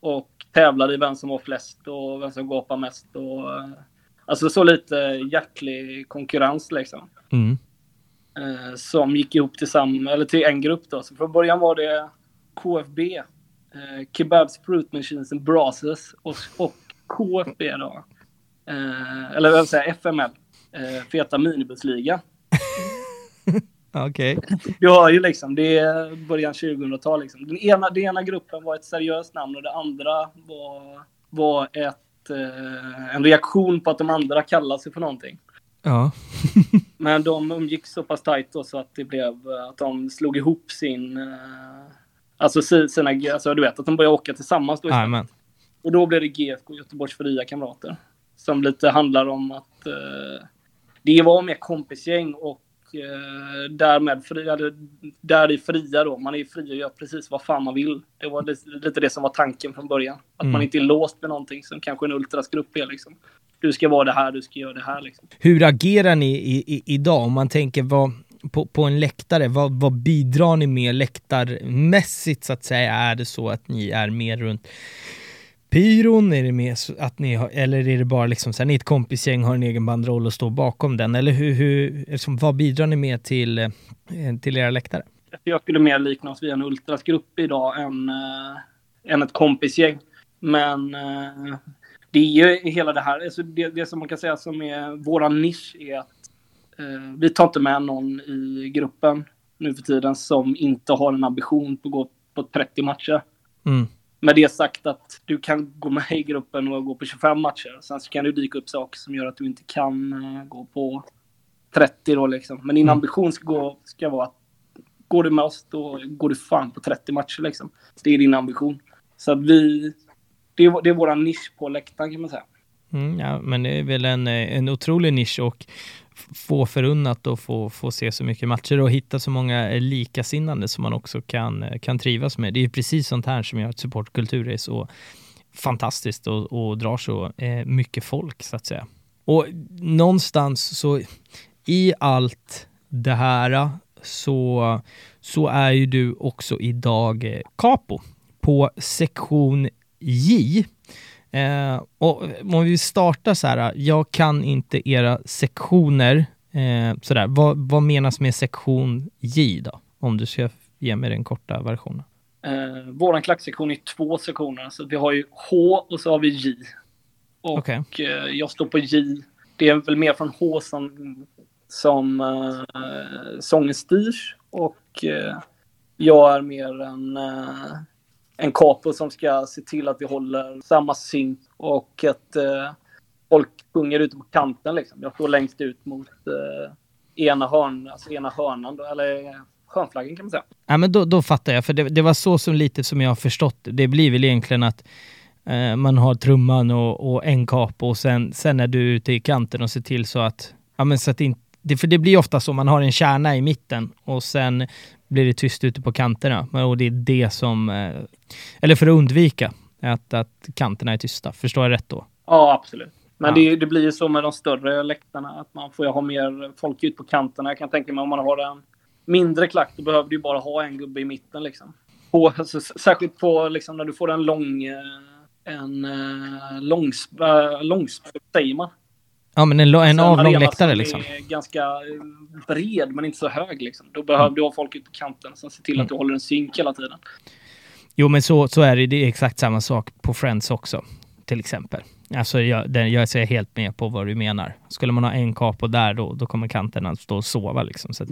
Och tävlade i vem som var flest och vem som gapade mest. Och, alltså så lite hjärtlig konkurrens liksom. Mm. Som gick ihop tillsammans, eller till en grupp då. Så från början var det KFB eh, Kebabs Fruit Machines and Brasses och, och KFB då. Eh, eller vad säga FML. Eh, feta minibussliga. Okej. Okay. Du har ju liksom, det är början 2000-tal liksom. Den ena, den ena gruppen var ett seriöst namn och det andra var, var ett, eh, en reaktion på att de andra kallade sig för någonting. Ja. Men de umgick så pass tajt då så att det blev att de slog ihop sin... Eh, alltså sina... Alltså du vet, att de började åka tillsammans då istället. Och då blev det GFK, Göteborgs fria kamrater. Som lite handlar om att eh, det var mer kompisgäng och eh, därmed fria, där är fria då. Man är fri och gör precis vad fan man vill. Det var lite, lite det som var tanken från början. Att mm. man inte är låst med någonting som kanske en ultrasgrupp är liksom. Du ska vara det här, du ska göra det här liksom. Hur agerar ni i, i, idag? Om man tänker vad, på, på en läktare, vad, vad bidrar ni med läktarmässigt så att säga? Är det så att ni är mer runt pyron? Är det mer att ni har, eller är det bara liksom så här, ni är ett kompisgäng, har en egen bandroll och står bakom den? Eller hur, hur liksom, vad bidrar ni med till, eh, till era läktare? Jag skulle mer likna oss vid en ultrasgrupp idag än, äh, än ett kompisgäng. Men äh, det är ju hela det här, alltså det, det som man kan säga som är våran nisch är att äh, vi tar inte med någon i gruppen nu för tiden som inte har en ambition på att gå på 30 matcher. Mm med det sagt att du kan gå med i gruppen och gå på 25 matcher. Sen så kan det dyka upp saker som gör att du inte kan uh, gå på 30 då liksom. Men din mm. ambition ska, gå, ska vara att går du med oss då går du fan på 30 matcher liksom. Det är din ambition. Så att vi, det är, det är våran nisch på läktaren kan man säga. Mm, ja, men det är väl en, en otrolig nisch och få förunnat och få, få se så mycket matcher och hitta så många likasinnande som man också kan, kan trivas med. Det är precis sånt här som gör att supportkultur är så fantastiskt och, och drar så eh, mycket folk så att säga. Och någonstans så i allt det här så, så är ju du också idag eh, capo på sektion J Eh, och om vi startar så här, jag kan inte era sektioner. Eh, sådär. Vad, vad menas med sektion J då? Om du ska ge mig den korta versionen. Eh, Vår klacksektion är två sektioner. Så vi har ju H och så har vi J. Och okay. eh, jag står på J. Det är väl mer från H som, som eh, sången styrs. Och eh, jag är mer en eh, en capo som ska se till att vi håller samma synk och att eh, folk sjunger ute på kanten. Liksom. Jag står längst ut mot eh, ena, hörn, alltså ena hörnan, då, eller eh, hörnflaggen kan man säga. Ja, men då, då fattar jag, för det, det var så som lite som jag har förstått det. Det blir väl egentligen att eh, man har trumman och, och en capo och sen, sen är du ute i kanten och ser till så att, ja men så att inte det, för det blir ofta så, man har en kärna i mitten och sen blir det tyst ute på kanterna. Och det är det som, eh, eller för att undvika att, att kanterna är tysta. Förstår jag rätt då? Ja, absolut. Men ja. det, det, blir ju så med de större läktarna, att man får ha mer folk ut på kanterna. Jag kan tänka mig om man har en mindre klack, då behöver du bara ha en gubbe i mitten liksom. På, alltså, särskilt på liksom när du får en lång, eh, en uh, långs, långs, säger man? Ja, men en, en avlång läktare liksom. är ganska bred, men inte så hög liksom. Då behöver mm. du ha folk ute på kanten som ser till mm. att du håller en synk hela tiden. Jo, men så, så är det. Det är exakt samma sak på Friends också, till exempel. Alltså, jag, den, jag ser helt med på vad du menar. Skulle man ha en capo där, då, då kommer kanterna att stå och sova. Liksom. Så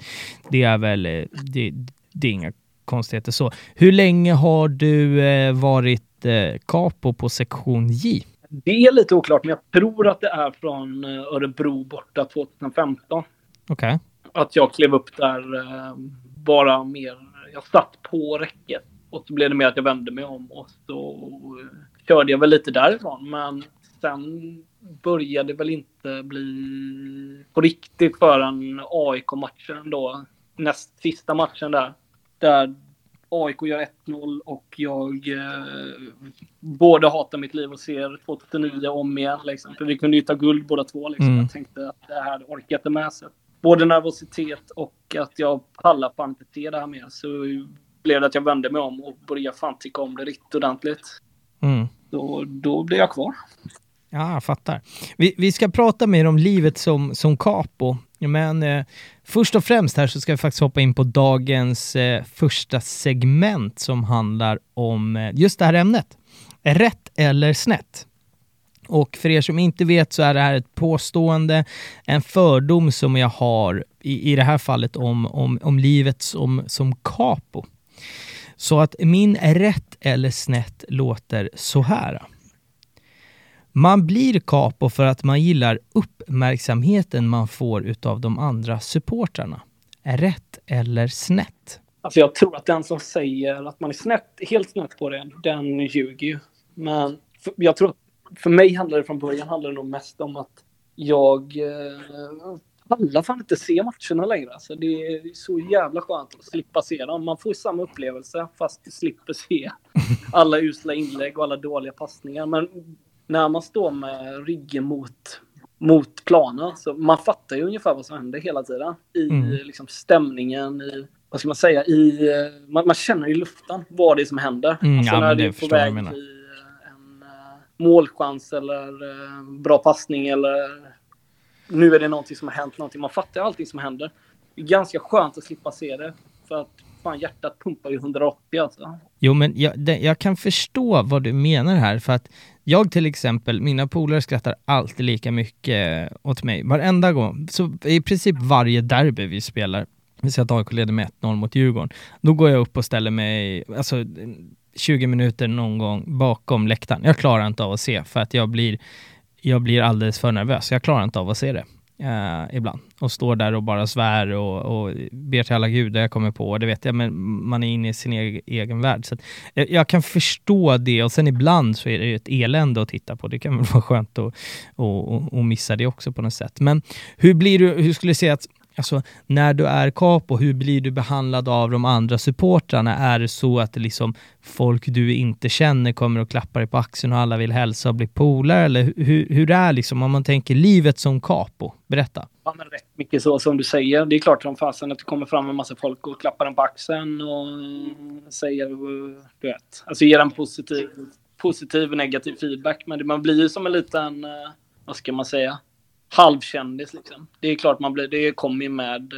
det är väl, eh, det, det är inga konstigheter så. Hur länge har du eh, varit eh, capo på sektion J? Det är lite oklart, men jag tror att det är från eh, Örebro borta 2015. Okej. Okay. Att jag klev upp där eh, bara mer... Jag satt på räcket och så blev det mer att jag vände mig om och så körde jag väl lite därifrån. Men sen började det väl inte bli på riktigt förrän AIK-matchen då. Näst sista matchen där. Där AIK gör 1-0 och jag eh, både hatar mitt liv och ser 2009 om igen. Liksom. För vi kunde ju ta guld båda två. Liksom. Mm. Jag tänkte att det här orkar inte med. Så både nervositet och att jag pallar fan inte se det här mer. Så blev det att jag vände mig om och började fan tycka om det riktigt ordentligt. Mm. Då, då blev jag kvar. Ja, jag fattar. Vi, vi ska prata mer om livet som, som capo. Men eh, först och främst här så ska vi faktiskt hoppa in på dagens eh, första segment som handlar om eh, just det här ämnet. Rätt eller snett? Och för er som inte vet så är det här ett påstående, en fördom som jag har i, i det här fallet om, om, om livet som, som capo. Så att min rätt eller snett låter så här. Man blir capo för att man gillar uppmärksamheten man får utav de andra supportrarna. Rätt eller snett? Alltså jag tror att den som säger att man är snett, helt snett på det, den ljuger ju. Men jag tror, att för mig handlar det från början handlar det nog mest om att jag eh, pallar fan inte se matcherna längre. Alltså det är så jävla skönt att slippa se dem. Man får ju samma upplevelse fast du slipper se alla usla inlägg och alla dåliga passningar. Men när man står med ryggen mot, mot planen så man fattar ju ungefär vad som händer hela tiden. I mm. liksom, stämningen, i vad ska man säga, i, eh, man, man känner i luften vad det är som händer. Mm, alltså ja, när det är på väg till en uh, målchans eller uh, bra passning eller nu är det någonting som har hänt, någonting. Man fattar allting som händer. Det är ganska skönt att slippa se det. För att fan, hjärtat pumpar ju 180 alltså. Jo, men jag, det, jag kan förstå vad du menar här. För att jag till exempel, mina polare skrattar alltid lika mycket åt mig. Varenda gång. Så i princip varje derby vi spelar, vi säger att AIK leder med 1-0 mot Djurgården. Då går jag upp och ställer mig, alltså 20 minuter någon gång bakom läktaren. Jag klarar inte av att se för att jag blir jag blir alldeles för nervös. Jag klarar inte av att se det eh, ibland. Och står där och bara svär och, och ber till alla gudar jag kommer på. Det vet jag, men man är inne i sin egen, egen värld. Så jag, eh, jag, kan förstå det och sen ibland så är det ju ett elände att titta på. Det kan väl vara skönt att och, och, och missa det också på något sätt. Men hur blir du, hur skulle du säga att Alltså, när du är capo, hur blir du behandlad av de andra supportrarna? Är det så att det liksom folk du inte känner kommer och klappar dig på axeln och alla vill hälsa och bli polare? Eller hur, hur är liksom om man tänker livet som capo? Berätta. Ja, men rätt mycket så som du säger. Det är klart som fasen att det kommer fram en massa folk och klappar en på axeln och säger, du vet, alltså ger en positiv, positiv och negativ feedback. Men man blir ju som en liten, eh, vad ska man säga? Halvkändis liksom. Det är klart man blir, det kommer ju med,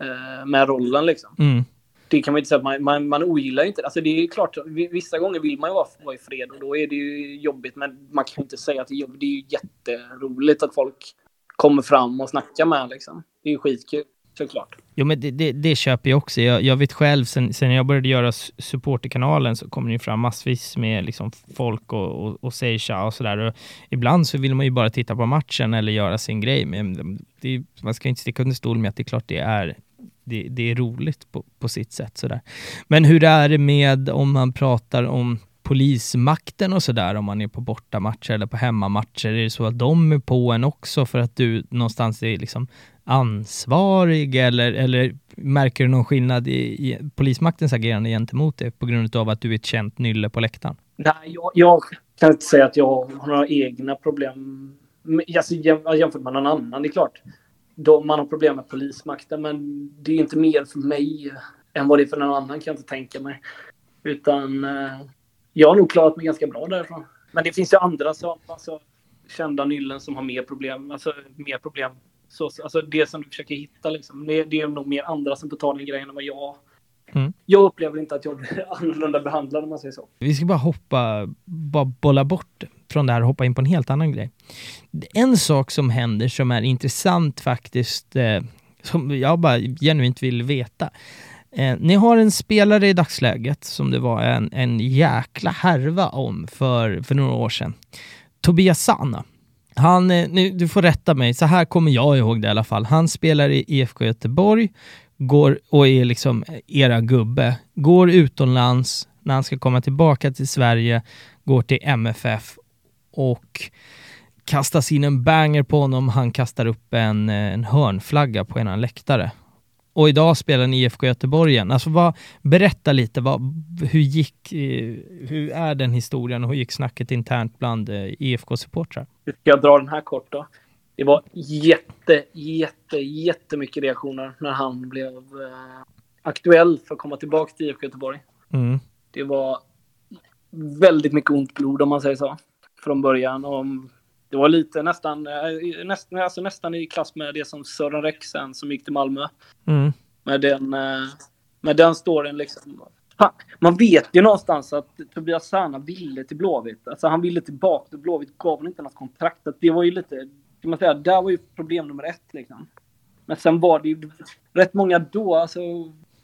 eh, med rollen liksom. Mm. Det kan man inte säga att man, man, man ogillar inte. Alltså det är klart, vissa gånger vill man ju vara, vara i fred och då är det ju jobbigt. Men man kan inte säga att det är jobbigt. Det är ju jätteroligt att folk kommer fram och snackar med liksom. Det är ju skitkul såklart. Jo, men det, det, det, köper jag också. Jag, jag vet själv, sen, sen jag började göra supporterkanalen så kommer det fram massvis med liksom folk och, och, och säger tja och sådär. Ibland så vill man ju bara titta på matchen eller göra sin grej. Men det, man ska inte sticka under stol med att det är klart det är det, det är roligt på, på sitt sätt. Sådär. Men hur är det med om man pratar om polismakten och sådär om man är på bortamatcher eller på hemmamatcher? Är det så att de är på en också för att du någonstans är liksom ansvarig eller, eller märker du någon skillnad i, i polismaktens agerande gentemot dig på grund av att du är ett känt nylle på läktaren? Nej, jag, jag kan inte säga att jag har några egna problem alltså, jämfört med någon annan. Det är klart, de, man har problem med polismakten, men det är inte mer för mig än vad det är för någon annan kan jag inte tänka mig. Utan eh, jag har nog klarat mig ganska bra därifrån. Men det finns ju andra som, alltså, kända nyllen som har mer problem, alltså mer problem så, alltså det som du försöker hitta liksom, det, det är nog mer andra som den grejen än vad jag Mm. Jag upplever inte att jag blir annorlunda behandlad om man säger så. Vi ska bara hoppa, bara bolla bort från det här och hoppa in på en helt annan grej. En sak som händer som är intressant faktiskt, eh, som jag bara genuint vill veta. Eh, ni har en spelare i dagsläget som det var en, en jäkla härva om för, för några år sedan. Tobias Sana. Han, eh, nu, du får rätta mig, så här kommer jag ihåg det i alla fall. Han spelar i IFK Göteborg går, och är liksom eh, era gubbe. Går utomlands, när han ska komma tillbaka till Sverige, går till MFF och kastas in en banger på honom. Han kastar upp en, eh, en hörnflagga på en läktare och idag spelar ni IFK Göteborg igen. Alltså vad, berätta lite, vad, hur gick, eh, hur är den historien och hur gick snacket internt bland eh, IFK-supportrar? Ska jag dra den här kort då? Det var jätte, jätte, jättemycket reaktioner när han blev eh, aktuell för att komma tillbaka till IFK Göteborg. Mm. Det var väldigt mycket ont blod om man säger så från början. Och det var lite nästan, eh, nästan, alltså nästan i klass med det som Sören Rexen som gick till Malmö. Mm. Med den, eh, med den storyn liksom. man vet ju någonstans att Tobias Sana ville till Blåvitt. Alltså han ville tillbaka till Blåvitt, gav honom inte något kontrakt. Det var ju lite, kan man säga, där var ju problem nummer ett liksom. Men sen var det ju rätt många då, alltså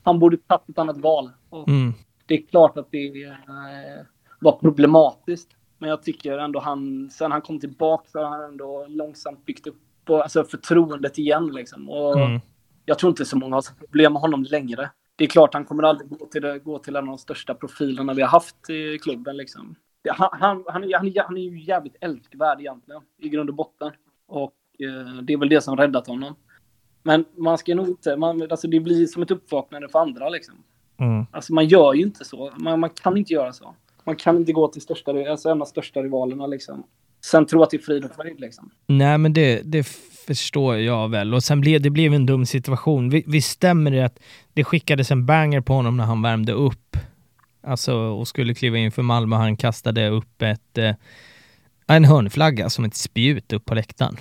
han borde tagit ett annat val. Mm. Det är klart att det eh, var problematiskt. Men jag tycker ändå han, sen han kom tillbaka så har han ändå långsamt byggt upp på, alltså förtroendet igen liksom. Och mm. Jag tror inte så många har problem med honom längre. Det är klart, han kommer aldrig gå till, det, gå till en av de största profilerna vi har haft i klubben. Liksom. Han, han, han, är, han, han är ju jävligt älskvärd egentligen, i grund och botten. Och eh, det är väl det som räddat honom. Men man ska nog inte, man, alltså det blir som ett uppvaknande för andra liksom. Mm. Alltså man gör ju inte så. Man, man, kan inte göra så. Man kan inte gå till största, alltså en av största rivalerna liksom. Sen tro att det är frid och fröjd liksom. Nej, men det, det förstår jag väl. Och sen blev det blev en dum situation. Visst stämmer det att det skickades en banger på honom när han värmde upp? Alltså, och skulle kliva in för Malmö. Han kastade upp ett, eh, en hörnflagga som ett spjut upp på läktaren.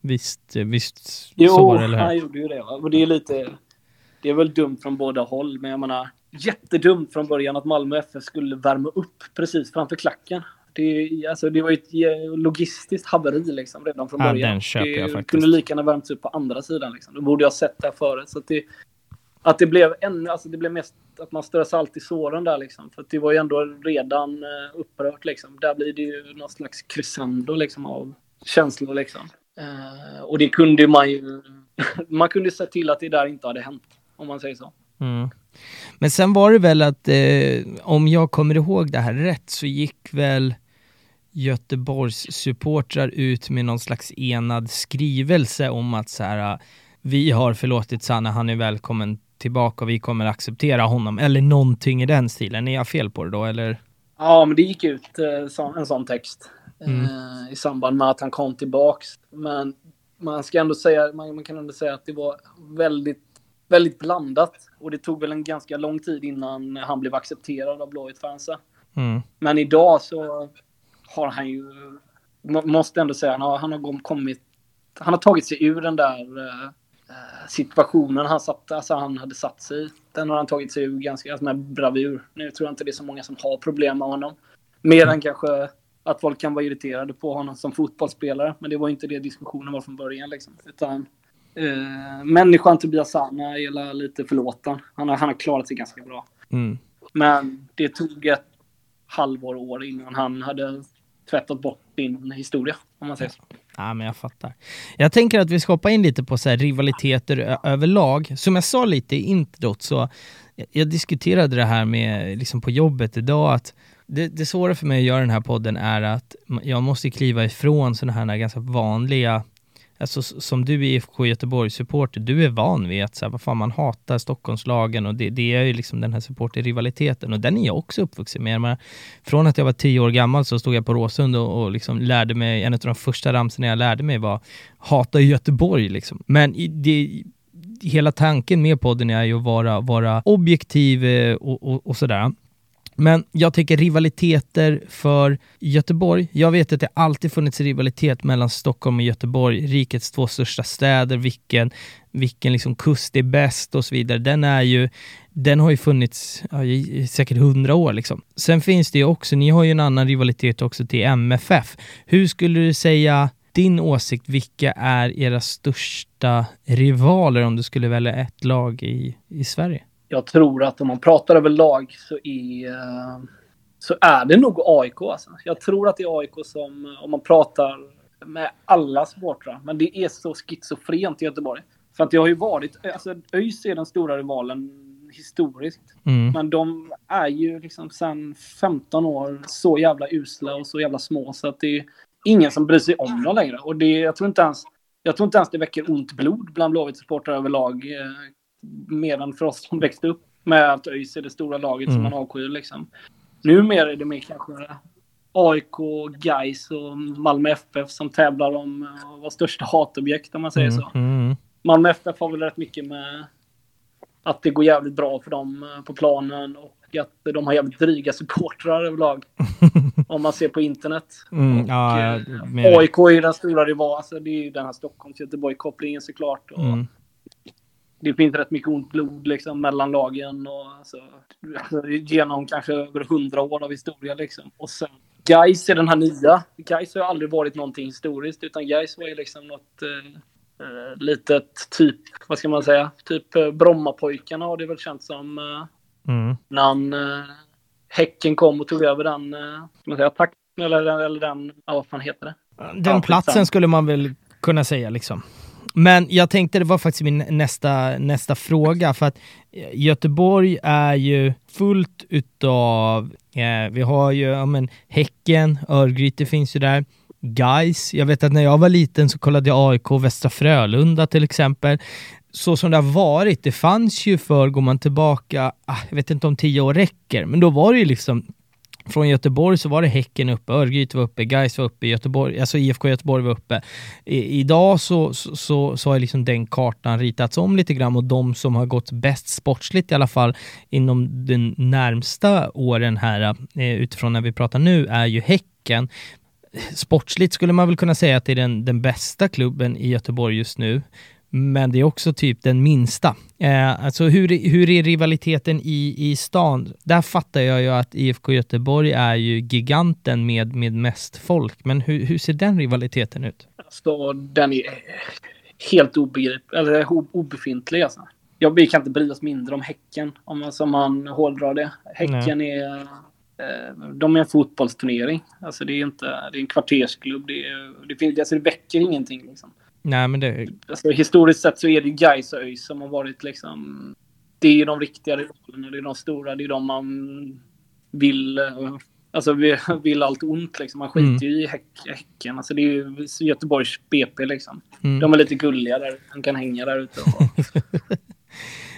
Visst, visst jo, så var det, eller han gjorde ju det. Och det är lite... Det är väl dumt från båda håll, men jag menar jättedumt från början att Malmö FF skulle värma upp precis framför klacken. Det, alltså, det var ju ett logistiskt haveri liksom, redan från början. Ja, köper det kunde lika gärna värmts upp på andra sidan. Liksom. Då borde jag sett det förut. Så att det, att det blev ännu, alltså det blev mest att man strö salt i såren där liksom. För det var ju ändå redan uh, upprört liksom. Där blir det ju någon slags crescendo liksom av känslor liksom. Uh, och det kunde man ju, man kunde se till att det där inte hade hänt. Om man säger så. Mm. Men sen var det väl att, eh, om jag kommer ihåg det här rätt, så gick väl Göteborgs supportrar ut med någon slags enad skrivelse om att så här, vi har förlåtit Sanna, han är välkommen tillbaka och vi kommer acceptera honom. Eller någonting i den stilen. Är jag fel på det då, eller? Ja, men det gick ut eh, en sån text mm. eh, i samband med att han kom tillbaks. Men man ska ändå säga, man kan ändå säga att det var väldigt väldigt blandat. Och det tog väl en ganska lång tid innan han blev accepterad av Blåvitt-fansen. Mm. Men idag så har han ju, måste ändå säga, han har, han har kommit, han har tagit sig ur den där uh, situationen han, satt, alltså han hade satt sig i. Den har han tagit sig ur ganska alltså med bravur. Nu tror jag inte det är så många som har problem med honom. Mer mm. än kanske att folk kan vara irriterade på honom som fotbollsspelare. Men det var inte det diskussionen var från början. Liksom. Utan Eh, människan Tobias Sana är lite förlåten. Han har, han har klarat sig ganska bra. Mm. Men det tog ett halvår, år innan han hade tvättat bort din historia, om man säger så. Ja, men jag fattar. Jag tänker att vi ska hoppa in lite på så rivaliteter överlag. Som jag sa lite i introt så jag diskuterade det här med, liksom på jobbet idag, att det, det svåra för mig att göra den här podden är att jag måste kliva ifrån sådana här ganska vanliga alltså, som du är IFK Göteborg-supporter, du är van vid att så här, vad fan, man hatar Stockholmslagen och det, det är ju liksom den här supporterrivaliteten och den är jag också uppvuxen med. Men från att jag var tio år gammal så stod jag på Råsund och, och liksom lärde mig, en av de första ramsorna jag lärde mig var hata Göteborg liksom. Men det, hela tanken med podden är ju att vara, vara objektiv eh, och, och, och sådär. Men jag tänker rivaliteter för Göteborg. Jag vet att det alltid funnits rivalitet mellan Stockholm och Göteborg, rikets två största städer, vilken, vilken liksom kust är bäst och så vidare. Den är ju, den har ju funnits ja, i säkert hundra år liksom. Sen finns det ju också, ni har ju en annan rivalitet också till MFF. Hur skulle du säga din åsikt, vilka är era största rivaler om du skulle välja ett lag i, i Sverige? Jag tror att om man pratar överlag så är, så är det nog AIK. Alltså. Jag tror att det är AIK som, om man pratar med alla supportrar, men det är så schizofrent i Göteborg. För att det har ju varit, alltså ÖIS är den stora rivalen historiskt. Mm. Men de är ju liksom sedan 15 år så jävla usla och så jävla små så att det är ingen som bryr sig om dem längre. Och det, jag tror inte ens, jag tror inte ens det väcker ont blod bland Blåvitt-supportrar överlag. Eh, än för oss som växte upp med att ÖIS är det stora laget mm. som man avskyr liksom. Numera är det mer kanske AIK, Gais och Malmö FF som tävlar om att vara största hatobjekt om man säger mm. så. Mm. Malmö FF har väl rätt mycket med att det går jävligt bra för dem eh, på planen och att de har jävligt dryga supportrar överlag. om man ser på internet. Mm, och, ja, eh, AIK är ju den stora rivalen, alltså det är ju den här Stockholms-Göteborg-kopplingen såklart. Och, mm. Det finns rätt mycket ont blod liksom mellan lagen och alltså, alltså, genom kanske över hundra år av historia liksom. Och sen Gais är den här nya. Gais har ju aldrig varit någonting historiskt utan Gais var ju liksom något eh, eh, litet typ, vad ska man säga, typ eh, Brommapojkarna har det väl känts som eh, Mm. när han, eh, Häcken kom och tog över den, eh, ska man säga, takten eller, eller den, ja vad fan heter det? Den Ja, platsen skulle man väl kunna säga liksom. Men jag tänkte, det var faktiskt min nästa, nästa fråga, för att eh, Göteborg är ju fullt utav, eh, vi har ju ja, men, Häcken, Örgryte finns ju där, Guys. Jag vet att när jag var liten så kollade jag AIK Västra Frölunda till exempel. Så som det har varit, det fanns ju för, går man tillbaka, ah, jag vet inte om tio år räcker, men då var det ju liksom från Göteborg så var det Häcken uppe, Örgryte var uppe, Gais var uppe, Göteborg, alltså IFK Göteborg var uppe. I, idag så, så, så, så har liksom den kartan ritats om lite grann och de som har gått bäst sportsligt i alla fall inom de närmsta åren här eh, utifrån när vi pratar nu är ju Häcken. Sportsligt skulle man väl kunna säga att det är den, den bästa klubben i Göteborg just nu. Men det är också typ den minsta. Eh, alltså hur, hur är rivaliteten i, i stan? Där fattar jag ju att IFK Göteborg är ju giganten med, med mest folk. Men hur, hur ser den rivaliteten ut? Så den är helt obegriplig, eller obefintlig alltså. Jag, vi kan inte bry oss mindre om Häcken, om man, som man hårdrar det. Häcken är... Eh, de är en fotbollsturnering. Alltså det är inte... Det är en kvartersklubb. Det, är, det, finns, alltså det väcker ingenting liksom. Nej, men det... Alltså, historiskt sett så är det Gais och ÖIS som har varit liksom... Det är de riktiga rivalerna, det är de stora, det är de man vill... eh, Alltså vi- vill allt ont liksom. Man skiter Mm. ju i häck, Häcken. Alltså det är ju Göteborgs BP liksom. Mm. De är lite gulliga där. De kan hänga där ute. Och...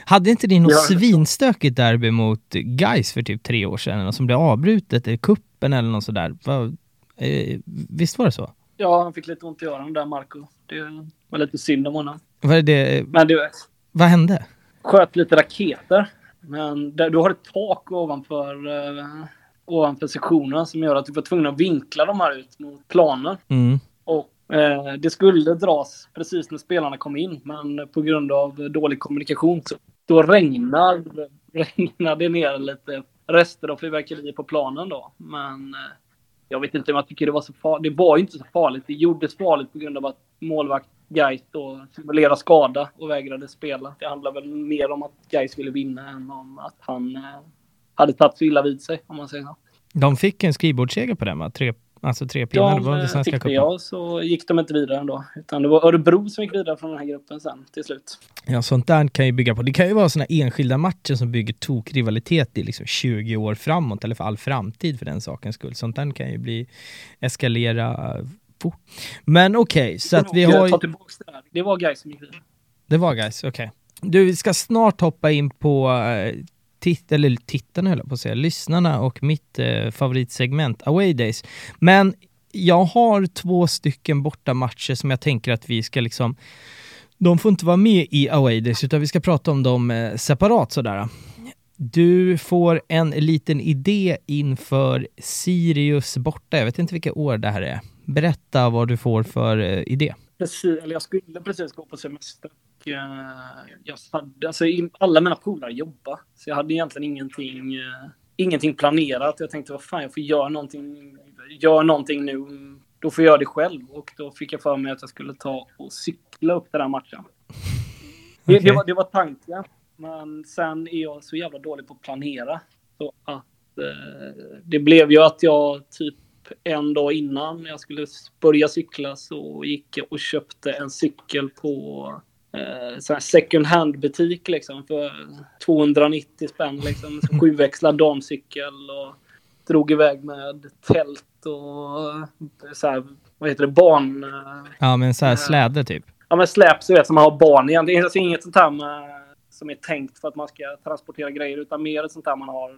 Hade inte ni något svinstökigt derby mot Guys för typ tre år sedan som blev avbrutet i kuppen eller något sådär? Va, eh, visst var det så? ja, han fick lite ont i öronen där, Marco. Det var lite synd om honom. Vad, är det, Men det vad hände? sköt lite raketer. Men där, du har ett tak ovanför, uh, ovanför sektionerna som gör att du var tvungen att vinkla de här ut mot planen. Mm. Och eh, det skulle dras precis när spelarna kom in, men på grund av dålig kommunikation så då regnar, regnar det ner lite rester av fyrverkerier på planen då. Men eh, jag vet inte om jag tycker det var så farligt. Det var ju inte så farligt. Det gjordes farligt på grund av att målvakt Gais då simulerade skada och vägrade spela. Det handlar väl mer om att Gais ville vinna än om att han eh, hade tagit så illa vid sig, om man säger så. De fick en skrivbordsseger på den va? Tre, alltså tre pinnar, De det svenska fick det ja, så gick de inte vidare ändå. Utan det var Örebro som gick vidare från den här gruppen sen till slut. Ja, sånt där kan ju bygga på. Det kan ju vara såna enskilda matcher som bygger tokrivalitet i liksom 20 år framåt, eller för all framtid för den sakens skull. Sånt där kan ju bli, eskalera fort. Men okej, så att vi Jag har ju... tar tillbaks det där. Det var Gais som gick. Det var guys, okej. Du, vi ska snart hoppa in på eh, titt, eller tittarna höll jag på att säga, lyssnarna och mitt eh, favoritsegment, Away Days. Men jag har två stycken bortamatcher som jag tänker att vi ska liksom de får inte vara med i Away Days, utan vi ska prata om dem eh, separat sådär. Du får en liten idé inför Sirius borta. Jag vet inte vilka år det här är. Berätta vad du får för eh, idé. Precis, eller jag skulle precis gå på semester. Eh, jag hade, alltså, alla mina polare jobbar. Så jag hade egentligen ingenting, eh, ingenting planerat. Jag tänkte, vad fan, jag får göra någonting, gör någonting nu. Då får jag göra det själv. Och då fick jag för mig att jag skulle ta och cykla upp den här matchen. Det, Okej. det, var, det var tanken. Men sen är jag så jävla dålig på att planera. Så att eh, det blev ju att jag typ en dag innan jag skulle börja cykla så gick jag och köpte en cykel på eh, second hand butik liksom för 290 spänn liksom. Sjuväxlad damcykel och drog iväg med tält och så här, vad heter det, barn... eh, Ja, men så här Ja. släde typ. Ja men släp så vet som man har barn igen. Det är alltså inget sånt här med, som är tänkt för att man ska transportera grejer utan mer sånt här man har eh,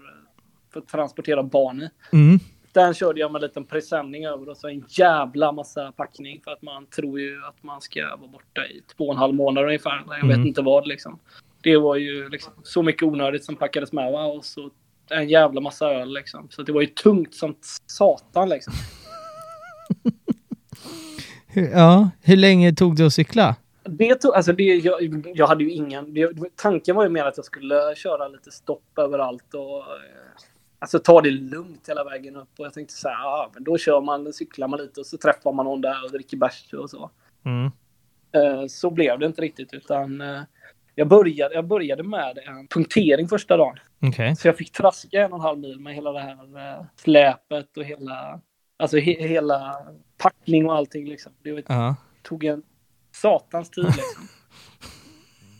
för att transportera barn i. Mm. Den körde jag med en liten presenning över och så en jävla massa packning för att man tror ju att man ska vara borta i två och en halv månad ungefär. Jag Mm. vet inte vad liksom. Det var ju liksom så mycket onödigt som packades med va? och så en jävla massa öl liksom. Så det var ju tungt som satan liksom. Ja, hur länge tog det att cykla? Det tog, alltså det, jag, jag hade ju ingen... Det, tanken var ju mer att jag skulle köra lite stopp överallt och eh, alltså ta det lugnt hela vägen upp. Och jag tänkte så här, ja, men då kör man, cyklar man lite och så träffar man någon där och dricker bärs och så. Mm. Eh, Så blev det inte riktigt utan eh, jag började, jag började med en punktering första dagen. Okej. Så jag fick traska en och en halv mil med hela det här eh, släpet och hela, alltså he, hela packning och allting liksom. Det var- Ja. tog en satans tid liksom.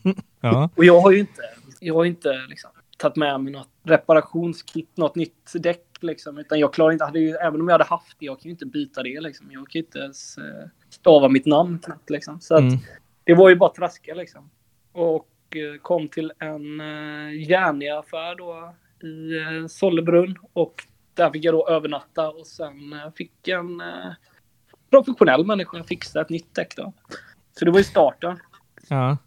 Ja. Och jag har ju inte, jag har inte liksom tagit med mig något reparationskit, något nytt däck liksom. Utan jag klarar inte, hade ju, även om jag hade haft det, jag kan ju inte byta det liksom. Jag kan ju inte ens eh, stava mitt namn knappt liksom. Så att Mm. det var ju bara traska liksom. Och eh, kom till en eh, järniaffär då i Sollebrunn. Och där fick jag då övernatta och sen fick en professionell människa fixa ett nytt däck då. Så det var ju starten. Ja.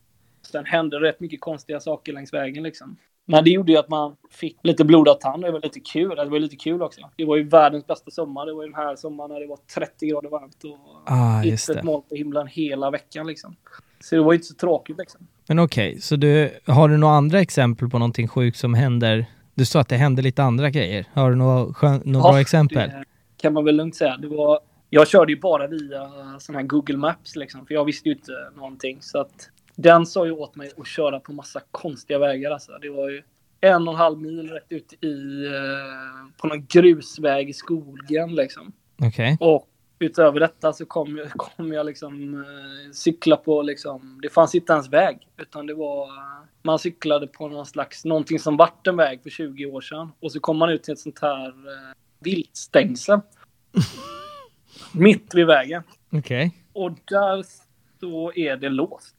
Sen hände rätt mycket konstiga saker längs vägen liksom. Men det gjorde ju att man fick lite blodad tand. Det var lite kul. Det var lite kul också. Det var ju världens bästa sommar. Det var ju den här sommaren när det var 30 grader varmt och Ah, ytterst moln på himlen hela veckan liksom. Så det var ju inte så tråkigt liksom. Men okej, så du, har du några andra exempel på någonting sjukt som händer? Du sa att det hände lite andra grejer. Har du några, skön, några Ja, bra exempel? Det kan man väl lugnt säga. Det var, jag körde ju bara via sån här Google Maps liksom. För jag visste ju inte någonting. Så att den sa ju åt mig att köra på massa konstiga vägar alltså. Det var ju en och en halv mil rätt ut i, eh, på någon grusväg i skogen liksom. Okej. Och utöver detta så kom jag, kom jag liksom eh, cykla på liksom, det fanns inte ens väg. Utan det var, eh, man cyklade på någon slags, någonting som vart en väg för 20 år sedan. Och så kom man ut till ett sånt här eh, viltstängsel. Mitt vid vägen. Okej. Och där så är det låst.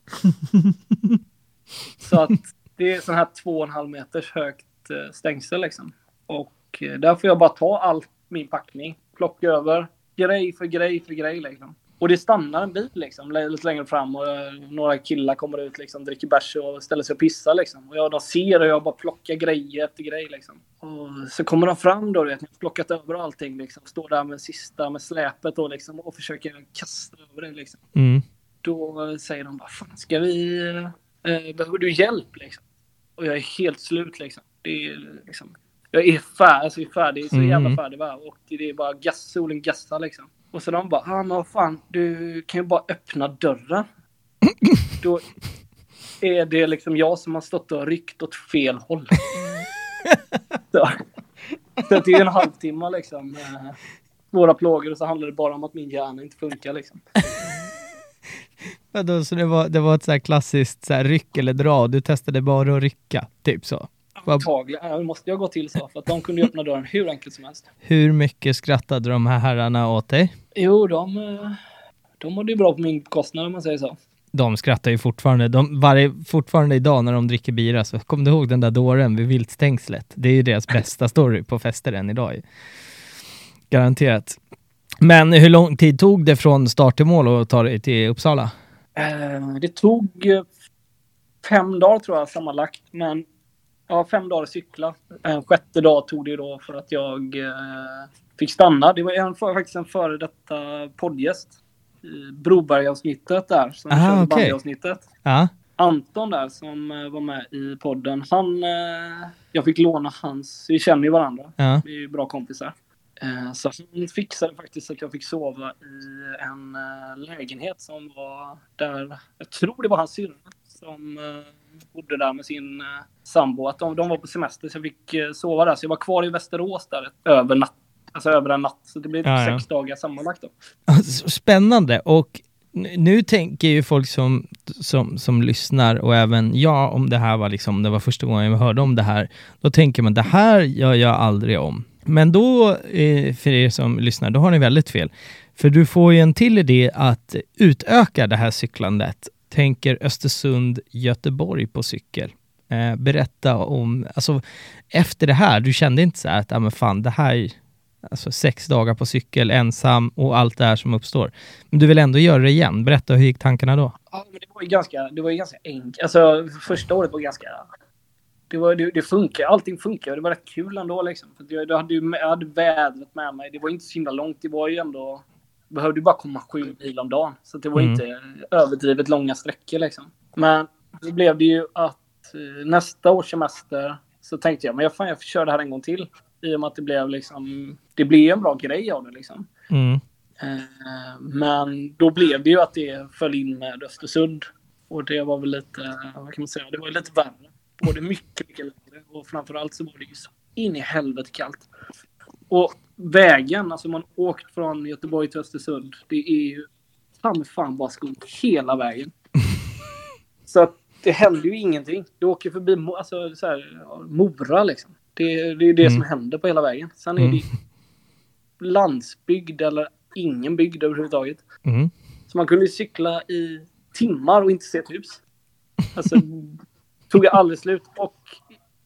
så att det är sån här två och en halv meters högt eh, stängsel liksom. Och eh, där får jag bara ta all min packning, plocka över grej för grej för grej liksom. Och det stannar en bil liksom, lite längre fram och eh, några killar kommer ut liksom, dricker bärs och ställer sig och pissar liksom. Och jag, de ser och jag bara plockar grejer efter grej liksom. Och så kommer de fram då, du vet, jag har plockat över allting liksom. Står där med sista, med släpet då liksom och försöker kasta över det liksom Mm. Då säger de bara fan ska vi, eh, behöver du hjälp liksom? Och jag är helt slut liksom. Det är liksom jag är färdig, alltså jag är färdig, så Mm. jävla färdig va? Och det är bara gas, solen gassar liksom. Och så de bara, ah, men vad fan, du kan ju bara öppna dörren. Då är det liksom jag som har stått och ryckt åt fel håll. så, så det är en halvtimme liksom. Eh, svåra plågor och så handlar det bara om att min hjärna inte funkar liksom. Vadå, så det var, det var ett så här klassiskt så här ryck eller dra, du testade bara att rycka, typ så. Antagligen. Det måste jag gå till så. För att de kunde ju öppna dörren hur enkelt som helst. Hur mycket skrattade de här herrarna åt dig? Jo, de, eh, de mådde ju bra på min kostnad om man säger så. De skrattar ju fortfarande. De, varje, fortfarande idag när de dricker bira så kom du ihåg den där dåren vid viltstängslet? Det är ju deras bästa story på fester än idag. Garanterat. Men hur lång tid tog det från start till mål att ta dig till Uppsala? Eh, Det tog eh, fem dagar tror jag sammanlagt. Men ja, fem dagar att cykla. En sjätte dag tog det då för att jag eh, fick stanna. Det var en, faktiskt en före detta poddgäst. I Broberg-avsnittet där. Som Aha, körde okej. bandyavsnittet. Ja, Anton där som eh, var med i podden. Han, eh, jag fick låna hans, vi känner ju varandra. ja. Vi är ju bra kompisar. Eh, Så han fixade faktiskt så att jag fick sova i en eh, lägenhet som var där, jag tror det var hans syrra som eh, bodde där med sin sambo. Att de, de var på semester så jag fick sova där. Så jag var kvar i Västerås där över natt. Alltså över en natt. Så det blev Ja, ja. sex dagar sammanlagt då. Så Spännande och nu tänker ju folk som, som, som lyssnar och även jag om det här var liksom, det var första gången jag hörde om det här, då tänker man det här gör jag aldrig om. Men då, eh, för er som lyssnar, då har ni väldigt fel. För du får ju en till idé att utöka det här cyklandet. Tänker Östersund, Göteborg på cykel. Eh, berätta om, alltså efter det här, du kände inte så här att, ja men fan det här, alltså sex dagar på cykel ensam och allt det här som uppstår. Men du vill ändå göra det igen. Berätta, hur gick tankarna då? Ja, men det var ju ganska, det var ju ganska enkelt. Alltså första året var ganska... Det, var, det, det funkar, allting funkar. Det var rätt kul ändå liksom. För jag, jag, hade ju, jag hade vädret med mig. Det var inte så himla långt. Det var ju ändå behövde ju bara komma sju mil om dagen. Så det var Mm. inte överdrivet långa sträckor liksom. Men då blev det ju att eh, nästa års semester så tänkte jag, men jag, fan, jag köra det här en gång till. I och med att det blev liksom, det blev en bra grej av det liksom. Mm. Eh, Men då blev det ju att det föll in med Östersund. Och det var väl lite, vad kan man säga, det var lite värre. Både mycket, mycket längre och framförallt så var det ju så in i helvete kallt. Och vägen, alltså man åkt från Göteborg till Östersund, det är ju fan fan bara skog hela vägen. Så att det händer ju ingenting. Du åker förbi alltså, så här, Mora liksom. Det, det är det Mm. som händer på hela vägen. Sen är Mm. det landsbygd eller ingen bygd överhuvudtaget. Mm. Så man kunde ju cykla i timmar och inte se ett hus. Alltså, tog jag aldrig slut. Och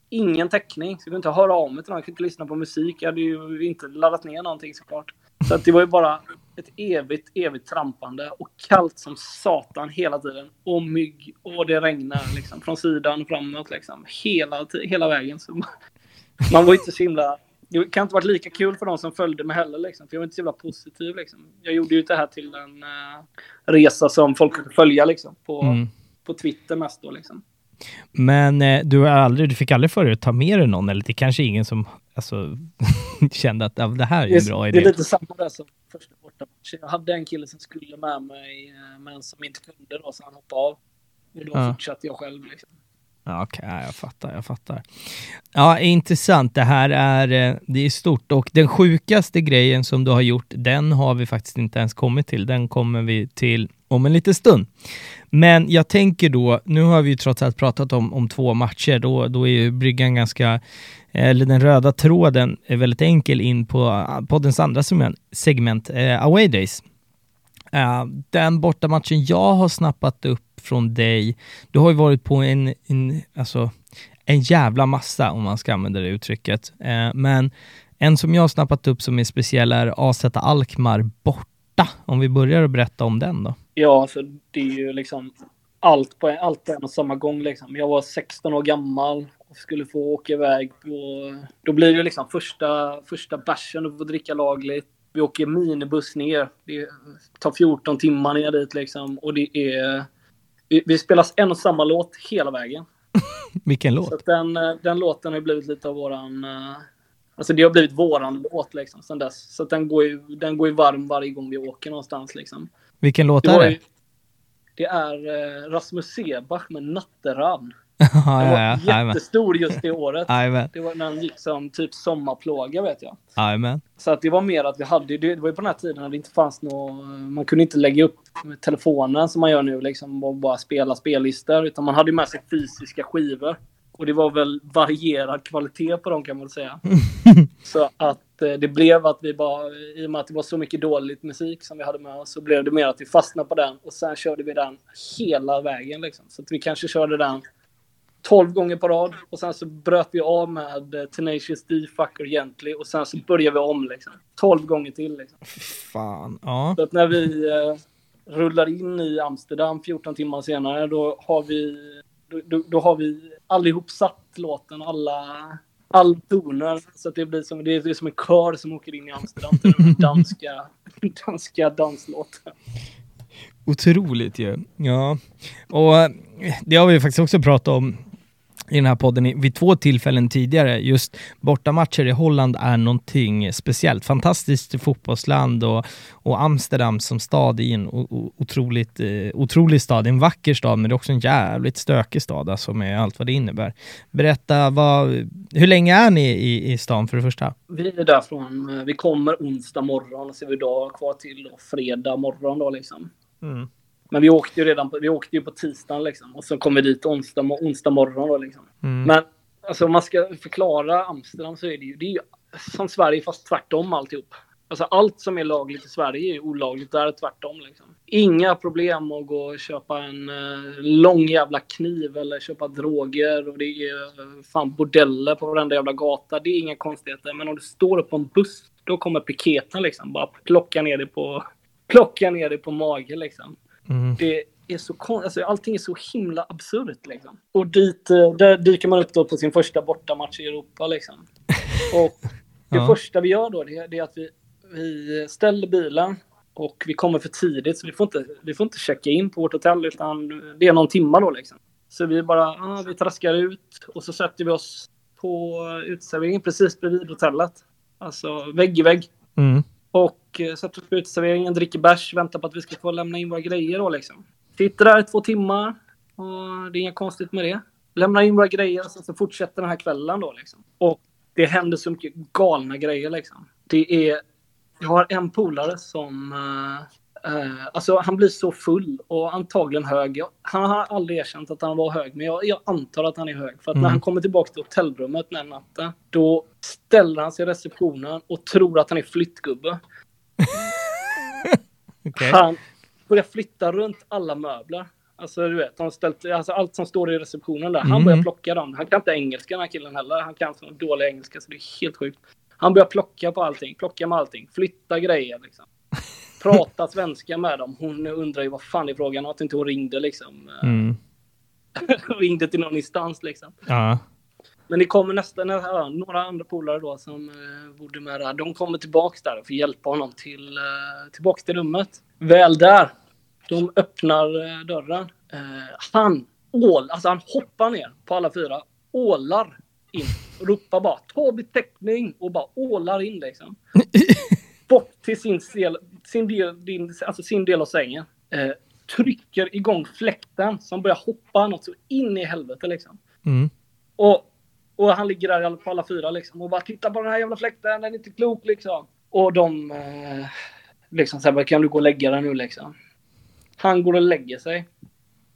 ingen täckning. Så jag kunde inte höra av mig till någon. Jag kunde inte lyssna på musik. Jag hade ju inte laddat ner någonting såklart. Så att det var ju bara ett evigt, evigt trampande och kallt som satan hela tiden. Och mygg och det regnar liksom från sidan framåt liksom. Hela, hela vägen. Så man, man var inte så himla... Det kan inte varit lika kul för de som följde mig heller liksom. För jag var inte så himla positiv liksom. Jag gjorde ju det här till en eh, resa som folk kunde följa liksom. På, Mm. på Twitter mest då liksom. Men eh, du, har aldrig, du fick aldrig för dig att ta med dig någon, eller det är kanske ingen som alltså, kände att det här är en bra är, det är idé. lite samma där som första bortamatchen. Jag hade en kille som skulle med mig, eh, men som inte kunde då, så han hoppade av. Och då Ja. fortsatte jag själv. Liksom. Ja, Okej, ja, jag fattar, jag fattar. Ja, intressant. Det här är, eh, det är stort och den sjukaste grejen som du har gjort, den har vi faktiskt inte ens kommit till. Den kommer vi till om en liten stund. Men jag tänker då, nu har vi ju trots allt pratat om, om två matcher, då, då är ju bryggan ganska, eh, eller den röda tråden är väldigt enkel in på eh, poddens andra segment, segment eh, Away Days. Uh, den bortamatchen jag har snappat upp från dig, du har ju varit på en, en, alltså, en jävla massa, om man ska använda det uttrycket. Uh, men en som jag har snappat upp som är speciell är AZ Alkmaar borta. Om vi börjar att berätta om den då. Ja, alltså det är ju liksom allt på, allt på en och samma gång. Liksom. Jag var 16 år gammal och skulle få åka iväg. På, då blir det liksom första, första bärsen och få dricka lagligt. Vi åker minibuss ner. Det tar 14 timmar ner dit liksom. Och det är... Vi, vi spelar en och samma låt hela vägen. Vilken Så låt? att den, den låten har blivit lite av våran... eh, Alltså det har blivit våran låt liksom sen dess. Så den går ju, den går ju varm varje gång vi åker någonstans liksom. Vilken låt Det, är det? det är eh, Rasmus Sebach med Natteravn. var ja, ja. Jättestor just det året. Det var när den gick som typ sommarplåga vet jag. Jajamän. Så att det var mer att vi hade, det var ju på den här tiden när det inte fanns något, man kunde inte lägga upp telefonen som man gör nu liksom och bara spela spellistor. Utan man hade ju med sig fysiska skivor. Och det var väl varierad kvalitet på dem kan man väl säga. så att eh, det blev att vi bara, i och med att det var så mycket dåligt musik som vi hade med oss, så blev det mer att vi fastnade på den och sen körde vi den hela vägen liksom. Så att vi kanske körde den 12 gånger på rad och sen så bröt vi av med eh, Tenacious D, Fucker Gently och sen så började vi om liksom. 12 gånger till liksom. Fan. Ja. Så att när vi eh, rullar in i Amsterdam 14 timmar senare, då har vi, då, då, då har vi allihop satt låten, alla, all toner. Så att det blir som, det är som en kör som åker in i Amsterdam till den danska, danska danslåten. Otroligt ju. Ja. Och eh, det har vi faktiskt också pratat om i den här podden vid två tillfällen tidigare. Just bortamatcher i Holland är någonting speciellt. Fantastiskt fotbollsland och, och Amsterdam som stad är en otroligt, eh, otrolig stad. En vacker stad, men det är också en jävligt stökig stad alltså med allt vad det innebär. Berätta, vad, hur länge är ni i, i stan för det första? Vi är därifrån, eh, vi kommer onsdag morgon, så vi dag kvar till fredag morgon då liksom. Men vi åkte ju redan på, vi åkte ju på tisdagen liksom. Och så kom vi dit onsdag, onsdag morgon då liksom. Mm. Men alltså om man ska förklara Amsterdam så är det ju, det är ju som Sverige fast tvärtom alltihop. Alltså allt som är lagligt i Sverige är ju olagligt där tvärtom liksom. Inga problem att gå och köpa en eh, lång jävla kniv eller köpa droger och det är eh, fan bordeller på varenda jävla gata. Det är inga konstigheter. Men om du står upp på en buss, då kommer piketen liksom bara plocka ner dig på, plocka ner dig på mage liksom Mm. det är så kon- alltså, allting är så himla absurt liksom. Och dit, eh, där dyker man upp då på sin första bortamatch i Europa liksom. Och det Ja. första vi gör då, det, är- det är att vi, vi ställer bilen Och vi kommer för tidigt så vi får inte, vi får inte checka in på vårt hotell utan det är någon timma då liksom. Så vi bara, ah, vi traskar ut och så sätter vi oss på uteserveringen precis bredvid hotellet. Alltså vägg i vägg. Mm. Och eh, sätter oss på uteserveringen, dricker bärs, väntar på att vi ska få lämna in våra grejer då liksom. Sitter där i två timmar och det är inget konstigt med det. Lämnar in våra grejer och sen så fortsätter den här kvällen då liksom. Och det händer så mycket galna grejer liksom. Det är... Jag har en polare som... eh, eh, alltså han blir så full och antagligen hög. Jag, han har aldrig erkänt att han var hög, men jag, jag antar att han är hög. För att när Mm. han kommer tillbaka till hotellrummet den natten, då ställer han sig i receptionen och tror att han är flyttgubbe. Okej. Han börjar flytta runt alla möbler. Alltså du vet, han ställt, alltså, allt som står i receptionen där. Han Mm. börjar plocka dem. Han kan inte engelska den här killen heller. Han kan så dålig engelska så det är helt sjukt. Han börjar plocka på allting, plocka med allting, flytta grejer liksom. Prata svenska med dem. Hon undrar ju vad fan är frågan att inte hon ringde liksom. Mm. ringde till någon instans liksom. Ja. Men det kommer nästan några andra polare då som eh, bodde med där. De kommer tillbaks där och får hjälpa honom till, eh, tillbaks till rummet. Väl där, de öppnar eh, dörren. Eh, han, ål, alltså han hoppar ner på alla fyra, ålar in ropar bara ta beteckning och bara ålar in liksom. Bort till sin del, sin del, din, alltså sin del av sängen. Eh, trycker igång fläkten som börjar hoppa något så in i helvete liksom. Mm. Och, och han ligger där på alla fyra liksom och bara tittar på den här jävla fläkten, den är inte klok liksom. Och de eh, liksom säger kan du gå och lägga dig nu liksom. Han går och lägger sig.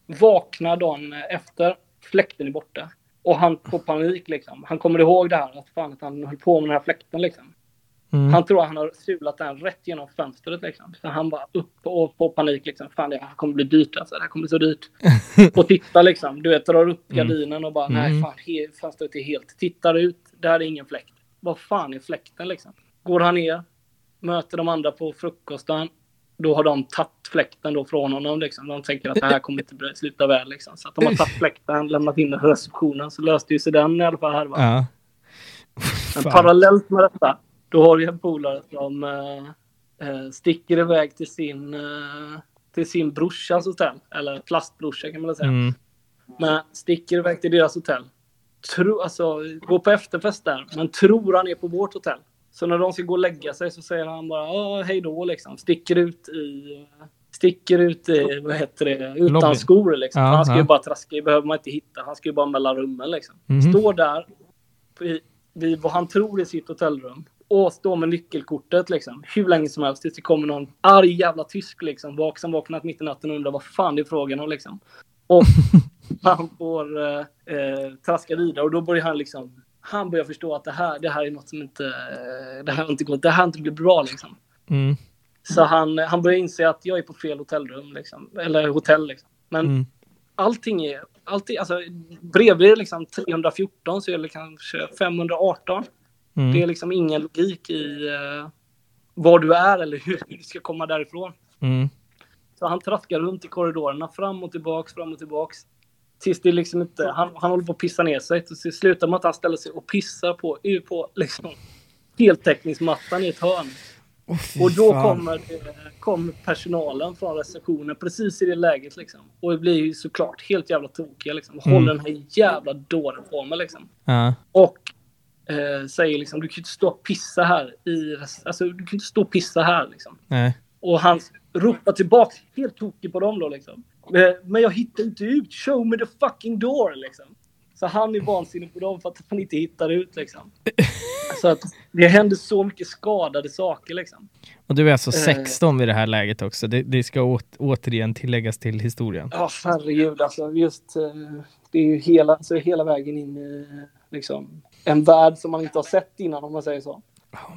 Vaknar dagen efter, fläkten är borta. Och han får panik liksom. Han kommer ihåg det här, att fan att han höll på med den här fläkten liksom. Mm. Han tror att han har sulat den rätt genom fönstret liksom. Så han bara upp och får panik liksom. Fan det här kommer bli dyrt alltså. Det här kommer bli så dyrt. och tittar liksom. Du vet, drar upp Mm. gardinen och bara Mm. nej fan he- fönstret är helt. Tittar ut. Där är ingen fläkt. Vad fan är fläkten liksom? Går han ner. Möter de andra på frukosten. Då har de tagit fläkten då från honom liksom. De tänker att det här kommer inte sluta väl liksom. Så att de har tagit fläkten, lämnat in den receptionen. Så löste ju sig den i alla fall här va. Ja. Men Fan. parallellt med detta, då har du en polare som eh, eh, sticker iväg till sin, eh, till sin brorsas hotell. Eller plastbrorsa kan man säga. Mm. Men sticker iväg till deras hotell. Tro, alltså, går på efterfest där, men tror han är på vårt hotell. Så när de ska gå och lägga sig så säger han bara "Ja, hej då liksom. Sticker ut i... Sticker ut i, vad heter det, utan Lobbyn. skor liksom. Ja, han ska ju ja. bara traska i, behöver man inte hitta. Han ska ju bara mellan rummen liksom. Mhm. Står där vid, vid vad han tror är sitt hotellrum. Och står med nyckelkortet liksom. Hur länge som helst tills det kommer någon arg jävla tysk liksom. Vak, som vaknat mitt i natten och undrar vad fan det är frågan om liksom. Och han får eh, eh, traska vidare och då börjar han liksom. Han börjar förstå att det här, det här är något som inte, eh, det här har inte gått, det här har inte blivit bra liksom. Mm. Så han, han börjar inse att jag är på fel hotellrum liksom. Eller hotell liksom. Men Mm. allting är, allting, alltså bredvid liksom 314 så är det kanske 518. Mm. Det är liksom ingen logik i eh, var du är eller hur du ska komma därifrån. Mm. Så han traskar runt i korridorerna fram och tillbaks, fram och tillbaks. Tills det liksom inte, han, han håller på att pissa ner sig. Så slutar med att han ställer sig och pissar på, på liksom heltäckningsmattan i ett hörn. Fy Och då kommer, kommer personalen från receptionen precis i det läget liksom. Och det blir ju såklart helt jävla tokiga liksom. Och Mm. Håller den här jävla dåren på mig liksom. Ja. Och eh, säger liksom, du kan inte stå och pissa här i, alltså du kan inte stå och pissa här liksom. Nej. Och han ropar tillbaks helt tokig på dem då liksom. Eh, Men jag hittar inte ut, show me the fucking door liksom. Så han är vansinnig på dem för att han inte hittar ut liksom. Så att det händer så mycket skadade saker liksom. Och du är alltså Eh. 16 vid det här läget också. Det, det ska åt, återigen tilläggas till historien. Ja, herregud alltså. Just, eh, det är ju hela, alltså, hela vägen in liksom, en värld som man inte har sett innan om man säger så.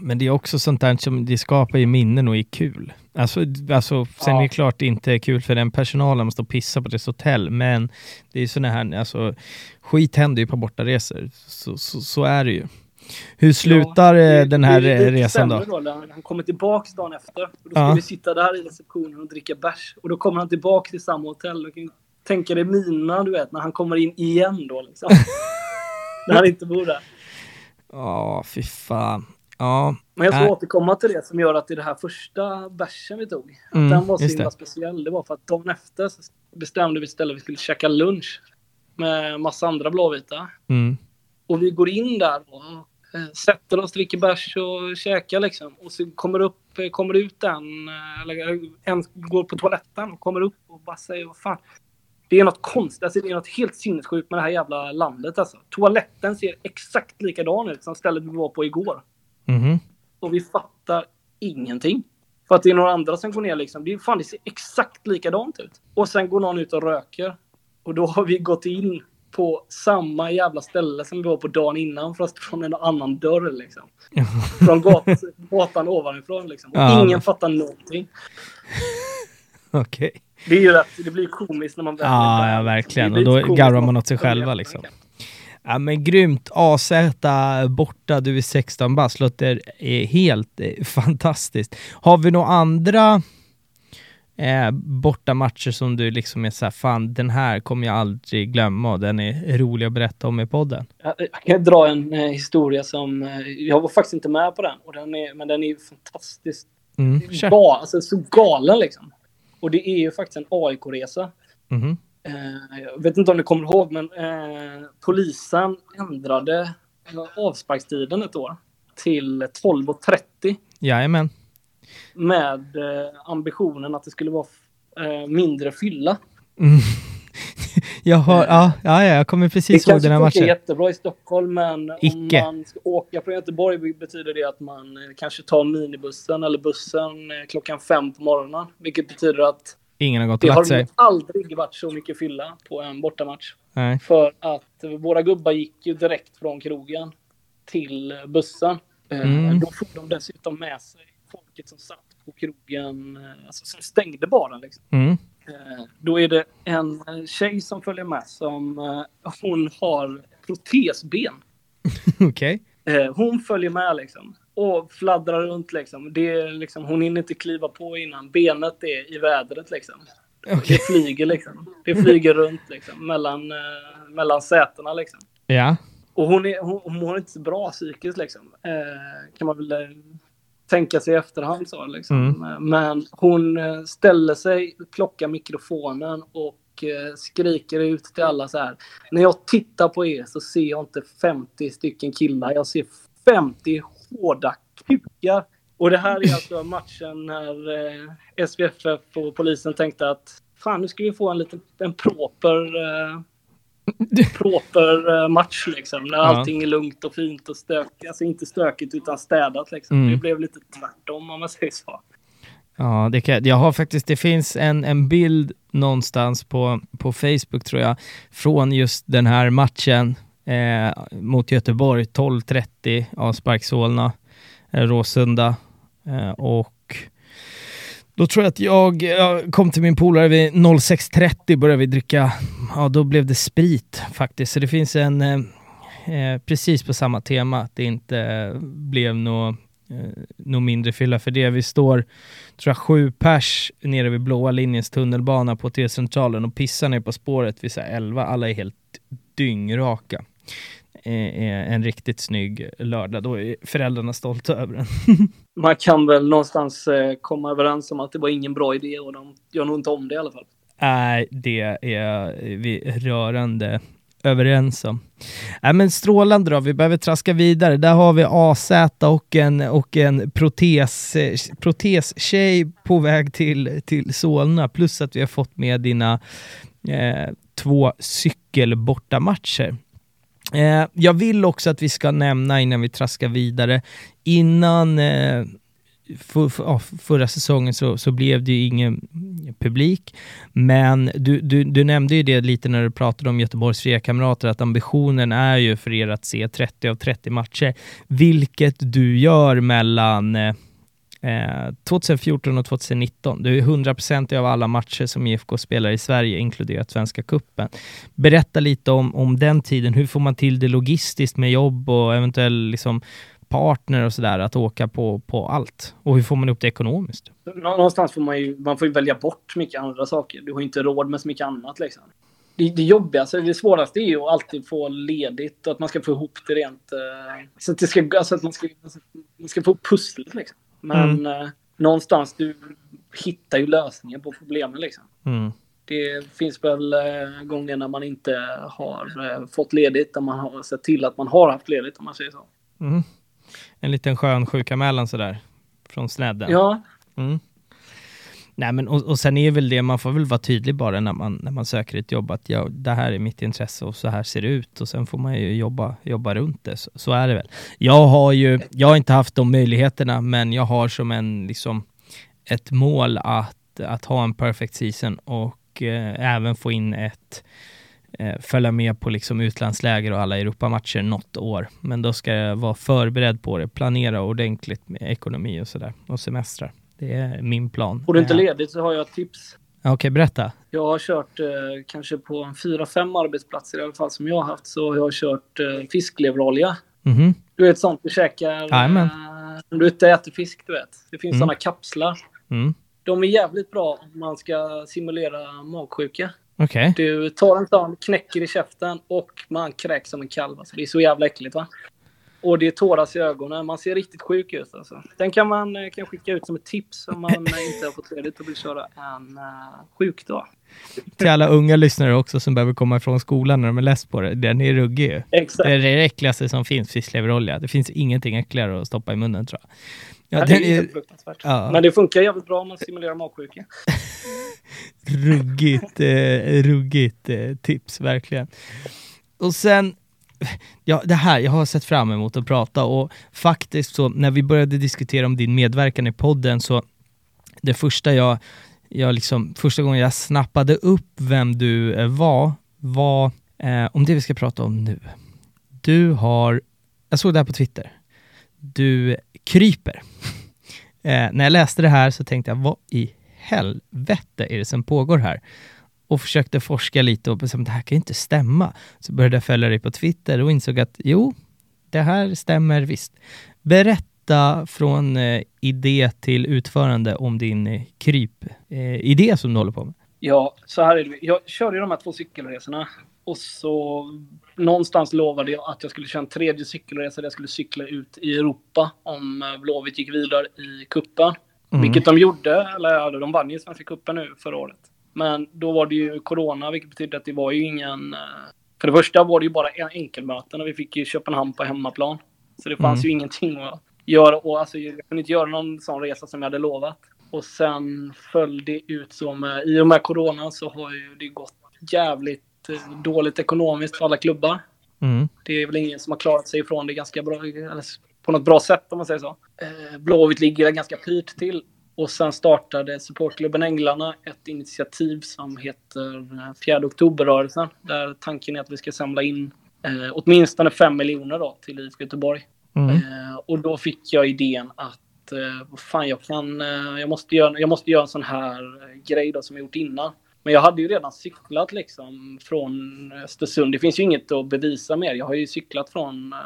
Men det är också sånt där som det skapar ju minnen och är kul. Alltså, alltså sen Ja. är det klart det inte är kul för den personalen måste pissa på deras hotell, men det är såna här, alltså skit händer ju på bortaresor. Så, så, så är det ju. Hur slutar Ja, eh, det- den här det eh, resan då? när han kommer tillbaks dagen efter. Och då ska Ja. vi sitta där i receptionen och dricka bärs. Och då kommer han tillbaka till samma hotell. Du kan tänka dig mina, du vet, när han kommer in igen då liksom. när han inte bor där. Ja, fy fan. Ja. Men jag ska Nej. återkomma till det som gör att det är det här första bärsen vi tog. Mm, den var så himla det. speciell. Det var för att dagen efter bestämde vi istället att vi skulle käka lunch med massa andra blåvita. Mm. Och vi går in där och eh, sätter oss, dricker bärs och käkar liksom. Och så kommer, upp, eh, kommer ut en, eh, eller en går på toaletten och kommer upp och bara säger vad fan. Det är något konstigt, alltså det är något helt sinnessjukt med det här jävla landet alltså. Toaletten ser exakt likadan ut som stället vi var på igår. Mhm. Och vi fattar ingenting. För att det är några andra som går ner liksom. Det, är, fan, det ser exakt likadant ut. Och sen går någon ut och röker. Och då har vi gått in på samma jävla ställe som vi var på dagen innan fast från en annan dörr liksom. Från gat, gatan ovanifrån liksom. Och Ja, ingen men- fattar någonting. Okej. Det är ju rätt, det blir komiskt när man väl Ja, ja, verkligen. Och då garvar man åt sig själva, liksom. Ja men grymt. AZ borta, du är 16 bast. Låter eh, helt eh, fantastiskt. Har vi några andra eh, bortamatcher som du liksom är såhär, fan den här kommer jag aldrig glömma och den är rolig att berätta om i podden? Jag jag kan dra en eh, historia som, eh, jag var faktiskt inte med på den, och den är, men den är ju fantastisk Mm. Ga, alltså så galen liksom. Och det är ju faktiskt en AIK-resa. Mhm. Eh, jag vet inte om ni kommer ihåg, men eh, polisen ändrade eh, avsparkstiden ett år till 12.30 Jajamän. med eh, ambitionen att det skulle vara mindre fylla. Mm. Jag har, ja, ja, ja, jag kommer Det precis ihåg kanske den här funkar matchen. jättebra i Stockholm, men Icke. om man ska åka från Göteborg betyder det att man eh, kanske tar minibussen eller bussen eh, klockan fem på morgonen. Vilket betyder att Ingen har gått och Det lagt har sig. aldrig varit så mycket fylla på en bortamatch. Nej. För att våra gubbar gick ju direkt från krogen till bussen. Eh, Mm. Då får de dessutom med sig folket som satt på krogen, eh, alltså som stängde baren. Liksom. Mm. Eh, Då är det en tjej som följer med som eh, hon har protesben. Okej. Eh, Hon följer med liksom. Och fladdrar runt liksom. Det är liksom. Hon hinner inte kliva på innan benet är i vädret liksom. Okej. Det flyger liksom. Det flyger runt liksom. Mellan, mellan sätena liksom. Ja. Och hon, är, hon, hon mår inte så bra psykiskt liksom. Eh, kan man väl tänka sig i efterhand så liksom. Mm. Eh, Men hon eh, ställer sig, plockar mikrofonen och eh, skriker ut till alla så här. När jag tittar på er så ser jag inte 50 stycken killar. Jag ser 50 hårda kukar. Och det här är alltså matchen när eh, SVFF och polisen tänkte att fan nu ska vi få en liten en proper eh, proper eh, match liksom. När Ja. allting är lugnt och fint och stökigt. Alltså inte stökigt utan städat liksom. Mm. Det blev lite tvärtom om man säger så. Ja, det kan, jag har faktiskt, det finns en, en bild någonstans på, på Facebook tror jag, från just den här matchen eh, mot Göteborg, 12.30 avspark Solna, eh, Råsunda. Eh, och då tror jag att jag, jag kom till min polare vid 06.30 började vi dricka, ja då blev det sprit faktiskt. Så det finns en, eh, eh, precis på samma tema, att det inte blev något eh, något mindre fylla för det. Vi står, tror jag, sju pers nere vid blåa linjens tunnelbana på T-centralen och pissar ner på spåret vid så här 11. Alla är helt dyngraka. Eh, en riktigt snygg lördag. Då är föräldrarna stolta över den. Man kan väl någonstans eh, komma överens om att det var ingen bra idé och de gör nog inte om det i alla fall. Nej, det är vi rörande överens om. Nej, men strålande då, vi behöver traska vidare. Där har vi AZ och en, och en protes, protestjej på väg till, till Solna, plus att vi har fått med dina eh, två cykelbortamatcher. Eh, jag vill också att vi ska nämna innan vi traskar vidare, innan eh, för, för, förra säsongen så, så blev det ju ingen publik. Men du, du, du nämnde ju det lite när du pratade om Göteborgs fria kamrater, att ambitionen är ju för er att se 30 av 30 matcher, vilket du gör mellan eh, Eh, 2014 och 2019. Du är 100% av alla matcher som IFK spelar i Sverige, inkluderat Svenska Kuppen. Berätta lite om, om den tiden. Hur får man till det logistiskt med jobb och eventuell liksom, partner och sådär, att åka på, på allt? Och hur får man upp det ekonomiskt? Någonstans får man ju, man får ju välja bort mycket andra saker. Du har ju inte råd med så mycket annat liksom. det, det jobbigaste, alltså, det svåraste är ju att alltid få ledigt och att man ska få ihop det rent... Eh, så att, det ska, alltså att man ska, alltså man ska få pusslet liksom. Men eh, någonstans, du hittar ju lösningen på problemen liksom. Mm. Det finns väl eh, gånger när man inte har eh, fått ledigt, där man har sett till att man har haft ledigt om man säger så. Mm. En liten skön sjukanmälan sådär, från snedden. Ja, Mm. Nej, men och, och sen är väl det, man får väl vara tydlig bara när man, när man söker ett jobb, att ja, det här är mitt intresse och så här ser det ut och sen får man ju jobba, jobba runt det. Så, så är det väl. Jag har ju, jag har inte haft de möjligheterna, men jag har som en, liksom, ett mål att, att ha en perfect season och eh, även få in ett eh, följa med på liksom utlandsläger och alla Europamatcher något år. Men då ska jag vara förberedd på det, planera ordentligt med ekonomi och sådär och semestrar. Det är min plan. får du inte Eh, ledigt så har jag ett tips. Okej, berätta. Jag har kört eh, kanske på en fyra, fem arbetsplatser i alla fall som jag har haft så har jag kört eh, fiskleverolja. Mhm. Du vet sånt du käkar Jajamän. eh, när du inte äter fisk, du vet. Det finns Mm. såna kapslar. Mm. De är jävligt bra om man ska simulera magsjuka. Okej. Du tar en sån, knäcker i käften och man kräks som en kalv. Alltså, det är så jävla äckligt va? Och det tåras i ögonen. Man ser riktigt sjuk ut alltså. Den kan man eh, kan skicka ut som ett tips om man eh, inte har fått ledigt och vill köra en uh, sjukdag. Till alla unga lyssnare också som behöver komma ifrån skolan när de är less på det. Den är ruggig ju. Exakt. Det är det äckligaste som finns, fiskleverolja. Det finns ingenting äckligare att stoppa i munnen tror jag. Ja, det är är fruktansvärt. ja, Men det funkar jävligt bra om man simulerar magsjuka. ruggigt, eh, ruggigt eh, tips, verkligen. Och sen, ja det här, jag har sett fram emot att prata och faktiskt så när vi började diskutera om din medverkan i podden så det första jag, jag liksom, första gången jag snappade upp vem du eh, var, var eh, om det vi ska prata om nu. Du har, jag såg det här på Twitter, du kryper. Eh, när jag läste det här så tänkte jag, vad i helvete är det som pågår här? Och försökte forska lite och bestämde, det här kan ju inte stämma. Så började jag följa dig på Twitter och insåg att jo, det här stämmer visst. Berätta från eh, idé till utförande om din eh, kryp-idé som du håller på med. Ja, så här är det. Jag körde ju de här två cykelresorna. Och så någonstans lovade jag att jag skulle köra en tredje cykelresa där jag skulle cykla ut i Europa om eh, Blåvitt gick vidare i kuppen. Mm. Vilket de gjorde, eller de vann ju Svenska cupen nu förra året. Men då var det ju corona, vilket betydde att det var ju ingen... eh, För det första var det ju bara en enkelmöten och vi fick ju Köpenhamn på hemmaplan. Så det fanns Mm. ju ingenting att göra. Och alltså, jag kunde inte göra någon sån resa som jag hade lovat. Och sen föll det ut så med, i och med corona så har ju det gått jävligt eh, dåligt ekonomiskt för alla klubbar. Mm. Det är väl ingen som har klarat sig ifrån det ganska bra, på något bra sätt om man säger så. Eh, Blåvitt ligger ganska pyrt till. Och sen startade supportklubben Änglarna ett initiativ som heter eh, 4 oktoberrörelsen. Där tanken är att vi ska samla in eh, åtminstone 5 miljoner då till IFK Göteborg. Mm. Eh, och då fick jag idén att eh, vad fan, jag, kan, eh, jag, måste göra, jag måste göra en sån här eh, grej då som jag gjort innan. Men jag hade ju redan cyklat liksom från Östersund. Det finns ju inget att bevisa mer. Jag har ju cyklat från eh,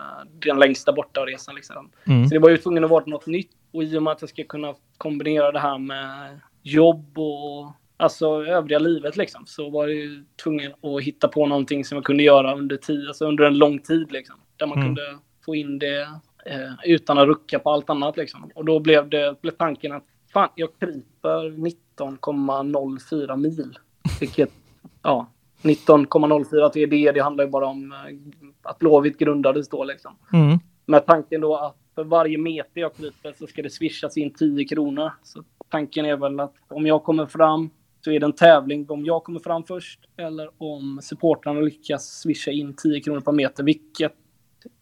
den längsta bortaresan. Liksom. Mm. Så det var ju tvungen att vara något nytt. Och i och med att jag ska kunna kombinera det här med jobb och alltså övriga livet liksom, så var jag ju tvungen att hitta på någonting som jag kunde göra under, tid, alltså under en lång tid. Liksom, där man Mm. kunde få in det eh, utan att rucka på allt annat. Liksom. Och då blev, det, blev tanken att fan, jag kryper 19,04 mil. Vilket, ja, 19,04 till det, det handlar ju bara om eh, att Blåvitt grundades då liksom. Mm. Med tanken då att för varje meter jag kryper så ska det swishas in 10 kronor. Så tanken är väl att om jag kommer fram så är det en tävling om jag kommer fram först eller om supportrarna lyckas swisha in 10 kronor per meter, vilket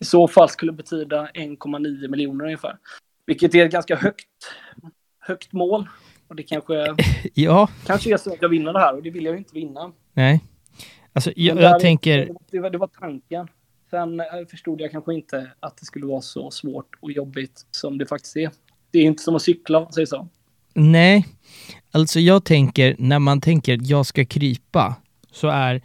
i så fall skulle betyda 1,9 miljoner ungefär. Vilket är ett ganska högt, högt mål. Och det kanske, Ja, kanske är så att jag vinner det här och det vill jag ju inte vinna. nej. Alltså, jag, jag tänker, Det var, det var tanken. Sen eh, förstod jag kanske inte att det skulle vara så svårt och jobbigt som det faktiskt är. Det är inte som att cykla, om man säger så. nej. Alltså jag tänker, när man tänker jag ska krypa, så är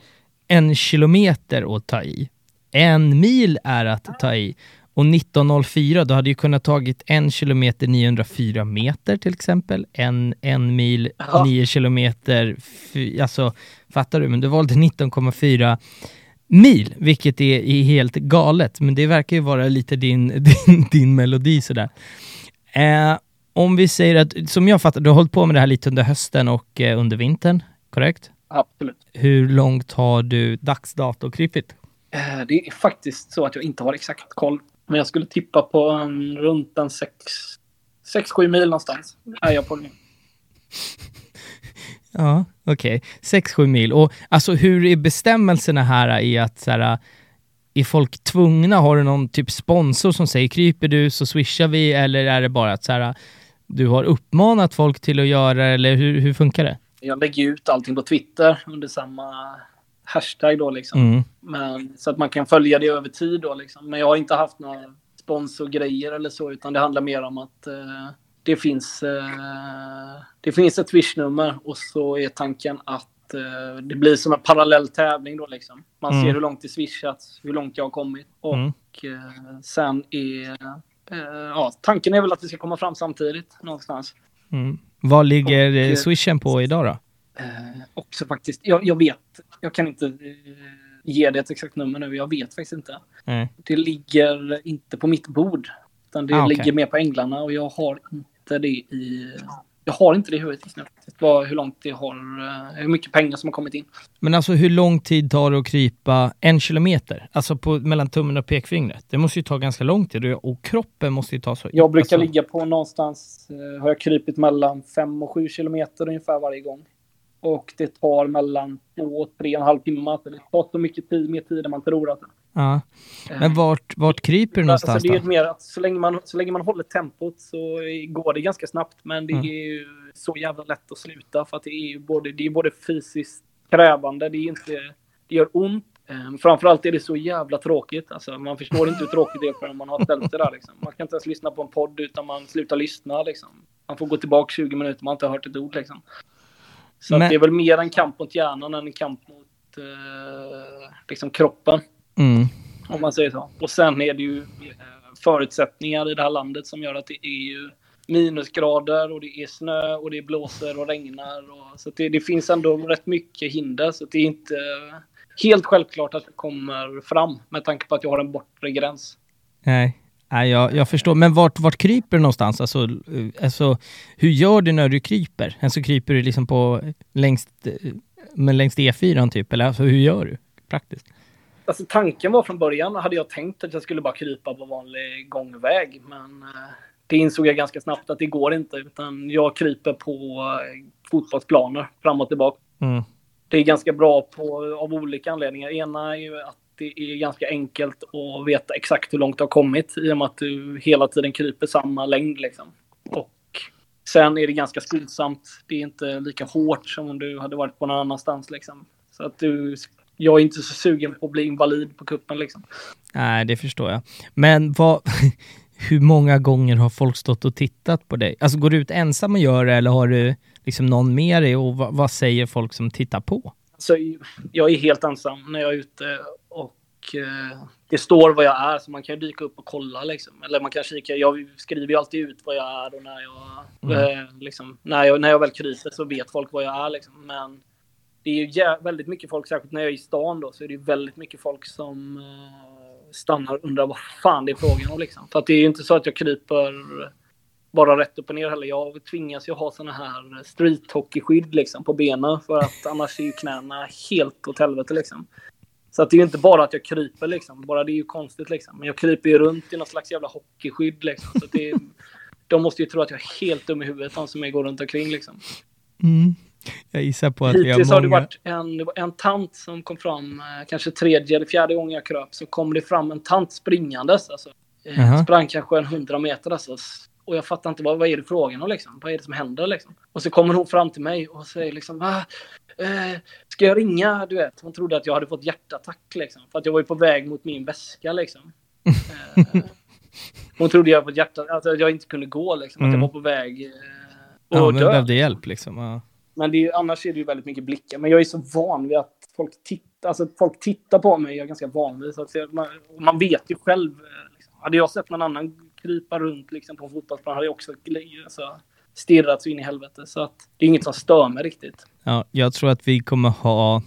en kilometer att ta i. En mil är att ta i. Och 1904, då hade ju kunnat tagit en kilometer 904 meter till exempel, en, en mil Ja. 9 kilometer, fy- alltså fattar du? Men du valde 19,4 mil, vilket är, är helt galet. Men det verkar ju vara lite din, din, din melodi sådär. Eh, om vi säger att, som jag fattar, du har hållit på med det här lite under hösten och eh, under vintern, korrekt? Absolut. Hur långt har du dagsdato krypit? Eh, Det är faktiskt så att jag inte har exakt koll. Men jag skulle tippa på en, runt en 6-7 mil någonstans. Är jag på nu. Ja, okej. 6-7 mil. Och alltså hur är bestämmelserna här i att så här, är folk tvungna? Har du någon typ sponsor som säger kryper du så swishar vi eller är det bara att så här, du har uppmanat folk till att göra eller hur, hur funkar det? Jag lägger ut allting på Twitter under samma hashtag då liksom. Mm. Men, så att man kan följa det över tid då liksom. Men jag har inte haft några sponsorgrejer eller så, utan det handlar mer om att eh, det finns eh, det finns ett Swish-nummer och så är tanken att eh, det blir som en parallell tävling då liksom. Man Mm. ser hur långt det swishats, hur långt jag har kommit och Mm. eh, sen är ja, tanken är väl att vi ska komma fram samtidigt någonstans. Mm. Vad ligger Och, swishen på idag då? Också faktiskt, jag, jag vet, jag kan inte ge det ett exakt nummer nu, jag vet faktiskt inte. Det ligger inte på mitt bord. Utan det Ah, okej. ligger mer på änglarna och jag har inte det i... Jag har inte det i huvudet just nu. Vad, hur långt det har... eh, Hur mycket pengar som har kommit in. Men alltså hur lång tid tar det att krypa en kilometer? Alltså på, mellan tummen och pekfingret? Det måste ju ta ganska lång tid och- och kroppen måste ju ta så... Jag brukar alltså, ligga på någonstans... eh, Har jag krypit mellan 5 och 7 kilometer ungefär varje gång. Och det tar mellan 2 och 3,5 timmar. Så det tar så mycket tid, mer tid än man tror att det Ja. Men vart, vart kryper du någonstans alltså, det är då? mer att så länge, man, så länge man håller tempot så går det ganska snabbt. Men det Mm. är ju så jävla lätt att sluta för att det är ju både, det är både fysiskt krävande, det, är inte, det gör ont. Um, framförallt är det så jävla tråkigt. Alltså, man förstår inte hur tråkigt det är förrän man har ställt det där. Liksom. Man kan inte ens lyssna på en podd utan man slutar lyssna. Liksom. Man får gå tillbaka 20 minuter, man har inte hört ett ord. Liksom. Så Men- det är väl mer en kamp mot hjärnan än en kamp mot eh, liksom kroppen. Mm. Om man säger så. Och sen är det ju eh, förutsättningar i det här landet som gör att det är ju minusgrader och det är snö och det blåser och regnar. Och, så det, det finns ändå rätt mycket hinder. Så det är inte helt självklart att jag kommer fram med tanke på att jag har en bortre gräns. Nej, Nej jag, jag förstår. Men vart, vart kryper du någonstans? Alltså, eh, alltså, hur gör du när du kryper? Alltså kryper du liksom på längst, eh, men längst E4 typ? Eller alltså, hur gör du praktiskt? Alltså tanken var från början, hade jag tänkt att jag skulle bara krypa på vanlig gångväg. Men eh, det insåg jag ganska snabbt att det går inte. Utan jag kryper på eh, fotbollsplaner fram och tillbaka. Mm. det är ganska bra på, av olika anledningar. Ena är ju att det är ganska enkelt att veta exakt hur långt du har kommit i och med att du hela tiden kryper samma längd. Liksom. Och sen är det ganska skonsamt. Det är inte lika hårt som om du hade varit på någon annanstans. Liksom. Så att du, jag är inte så sugen på att bli invalid på kuppen. Liksom. Nej, det förstår jag. Men vad, hur många gånger har folk stått och tittat på dig? Alltså går du ut ensam och gör det eller har du liksom någon med dig och vad, vad säger folk som tittar på? Så jag är helt ensam när jag är ute och eh, det står vad jag är så man kan ju dyka upp och kolla liksom. Eller man kan kika. Jag skriver ju alltid ut vad jag är och när jag, Mm. eh, liksom, när jag, när jag väl kryper så vet folk vad jag är liksom. Men det är ju väldigt mycket folk, särskilt när jag är i stan då, så är det väldigt mycket folk som eh, stannar och undrar vad fan det är frågan om liksom. För att det är ju inte så att jag kryper bara rätt upp och ner heller. Jag tvingas ju ha såna här street-hockeyskydd liksom på benen för att annars är ju knäna helt åt helvete liksom. Så att det är ju inte bara att jag kryper liksom. Bara det är ju konstigt liksom. Men jag kryper ju runt i något slags jävla hockeyskydd liksom. Så att det är, de måste ju tro att jag är helt dum i huvudet, de som jag går runt omkring liksom. Mm. Jag gissar på att vi har Hittills har det många... varit en, en tant som kom fram, eh, kanske tredje eller fjärde gången jag kröp, så kom det fram en tant springandes. Alltså. Eh, Jaha. Sprang kanske en hundra meter alltså. Och jag fattar inte, vad, vad är det frågan om liksom? Vad är det som händer liksom? Och så kommer hon fram till mig och säger liksom, ah, eh, ska jag ringa? Du vet, hon trodde att jag hade fått hjärtattack liksom. För att jag var ju på väg mot min väska liksom. Eh, hon trodde jag fått hjärta, alltså, att jag inte kunde gå liksom. Att Mm. jag var på väg eh, Ja, att men dö. behövde hjälp liksom. Ja. Men det är, annars är det ju väldigt mycket blickar. Men jag är så van vid att folk tittar, alltså, folk tittar på mig. Jag är ganska van vid. det. att man, man vet ju själv. Eh, liksom. hade jag sett någon annan krypa runt liksom, på en fotbollsplan hade jag också alltså, stirrat så in i helvete. Så att det är inget som stör mig riktigt. Ja, jag tror att vi kommer ha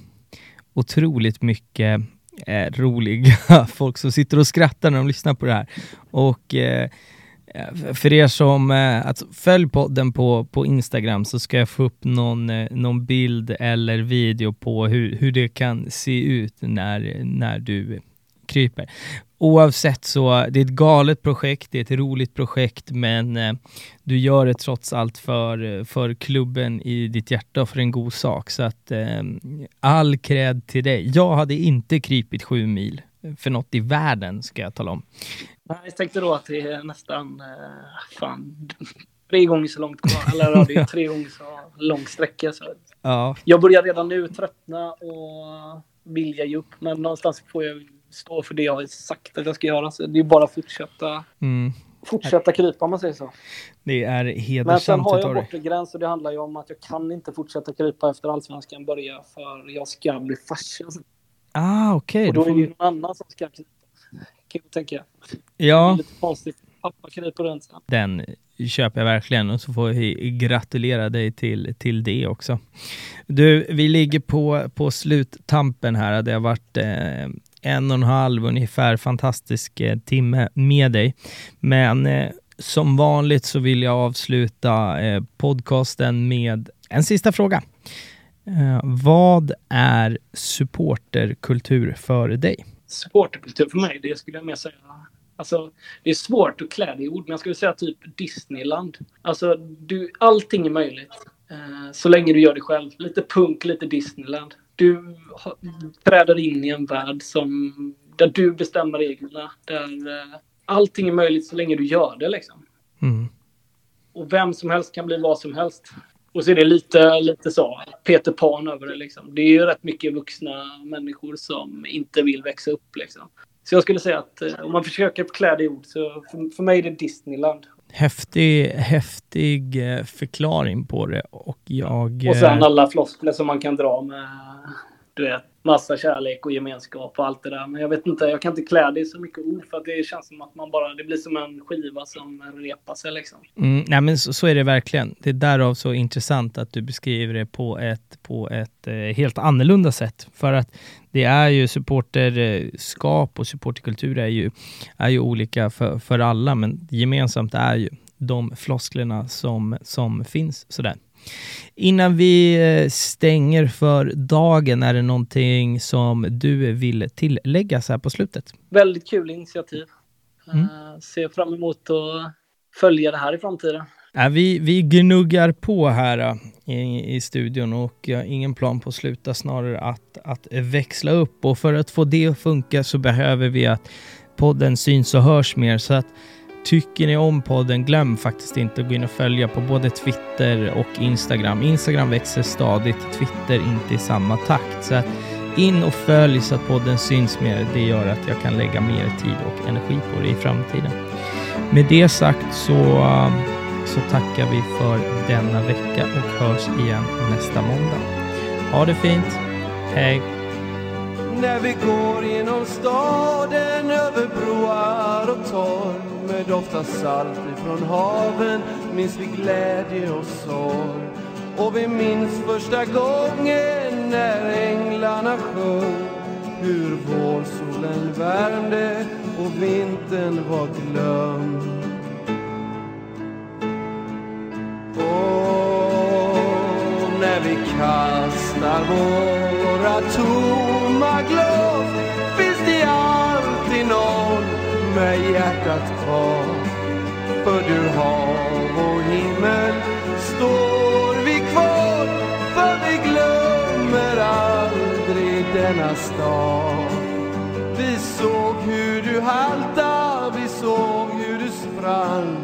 otroligt mycket eh, roliga folk som sitter och skrattar när de lyssnar på det här. Och eh, Eh, för er som alltså, följ podden på, på Instagram så ska jag få upp någon, eh, någon bild eller video på hur, hur det kan se ut när, när du kryper. Oavsett så, det är ett galet projekt, det är ett roligt projekt, men eh, du gör det trots allt för, för klubben i ditt hjärta och för en god sak. Så att eh, all cred till dig. Jag hade inte krypit sju mil för något i världen, ska jag tala om. Jag tänkte då att det är nästan, eh, fan, tre gånger så långt kvar. Eller det är tre gånger så lång sträcka. Så. Ja. Jag börjar redan nu tröttna och vilja ge upp, men någonstans får jag stå för det jag har sagt att jag ska göra. Så det är bara att fortsätta, mm. fortsätta krypa om man säger så. Det är hedersamt. Men sen har jag bortre gräns och det handlar ju om att jag kan inte fortsätta krypa efter allsvenskan börja för jag ska bli farsa. Ah, okej. Okay. Och då är det ju någon annan som ska krypa. Kan jag tänka. Ja. Lite konstigt. Pappa kryper runt. Den köper jag verkligen och så får vi gratulera dig till, till det också. Du, vi ligger på, på sluttampen här. Det har varit eh, en och en halv ungefär fantastisk eh, timme med dig. Men eh, som vanligt så vill jag avsluta eh, podcasten med en sista fråga. Eh, vad är supporterkultur för dig? Supporterkultur för mig, det skulle jag mer säga Alltså, det är svårt att klä det i ord, men jag skulle säga typ Disneyland. Alltså, du, allting är möjligt. Eh, så länge du gör det själv. Lite punk, lite Disneyland du träder in i en värld som, där du bestämmer reglerna. Där uh, allting är möjligt så länge du gör det. Liksom. Mm. Och vem som helst kan bli vad som helst. Och så är det lite, lite så, Peter Pan över det. Liksom. Det är ju rätt mycket vuxna människor som inte vill växa upp. Liksom. Så jag skulle säga att uh, om man försöker klä det i ord så för, för mig är det Disneyland. Häftig, häftig eh, förklaring på det och jag... Och sen alla floskler som man kan dra med du vet, massa kärlek och gemenskap och allt det där. Men jag vet inte, jag kan inte klä det i så mycket ord för att det känns som att man bara, det blir som en skiva som repar sig liksom. Mm, nej men så, så, är det verkligen. Det är därav så intressant att du beskriver det på ett, på ett eh, helt annorlunda sätt. För att det är ju supporterskap och supporterkultur är ju, är ju olika för, för alla, men gemensamt är ju de flosklerna som, som finns sådär. Innan vi eh, stänger för dagen, är det någonting som du vill tillägga så här på slutet? Väldigt kul initiativ. Mm. Uh, ser fram emot att följa det här i framtiden. Ja, vi, vi gnuggar på här uh, i, i studion och jag har ingen plan på att sluta, snarare att, att växla upp. Och för att få det att funka så behöver vi att podden syns och hörs mer. Så att Tycker ni om podden, glöm faktiskt inte att gå in och följa på både Twitter och Instagram. Instagram växer stadigt, Twitter inte i samma takt. Så in och följ så att podden syns mer. Det gör att jag kan lägga mer tid och energi på det i framtiden. Med det sagt så, eh, så tackar vi för denna vecka och hörs igen nästa måndag. Ha det fint. Hej! När vi går genom staden över broar och torg med doft av salt ifrån haven minns vi glädje och sorg. Och vi minns första gången när änglarna sjöng hur vårsolen värmde och vintern var glömd. Och när vi kastar våra tomma glas med hjärtat kvar. För du hav och himmel står vi kvar. För vi glömmer aldrig denna stad. Vi såg hur du halta, vi såg hur du sprang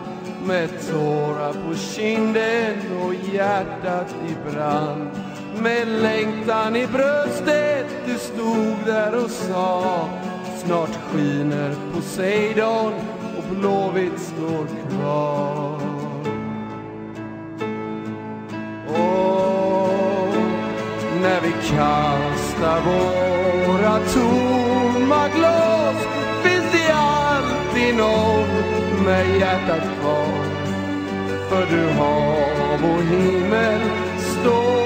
med tårar på kinden och hjärtat i brand. Med längtan i bröstet, du stod där och sa Snart skiner Poseidon och Blåvitt står kvar. Och när vi kastar våra tomma glas finns det alltid någon med hjärtat kvar. För du hav och himmel står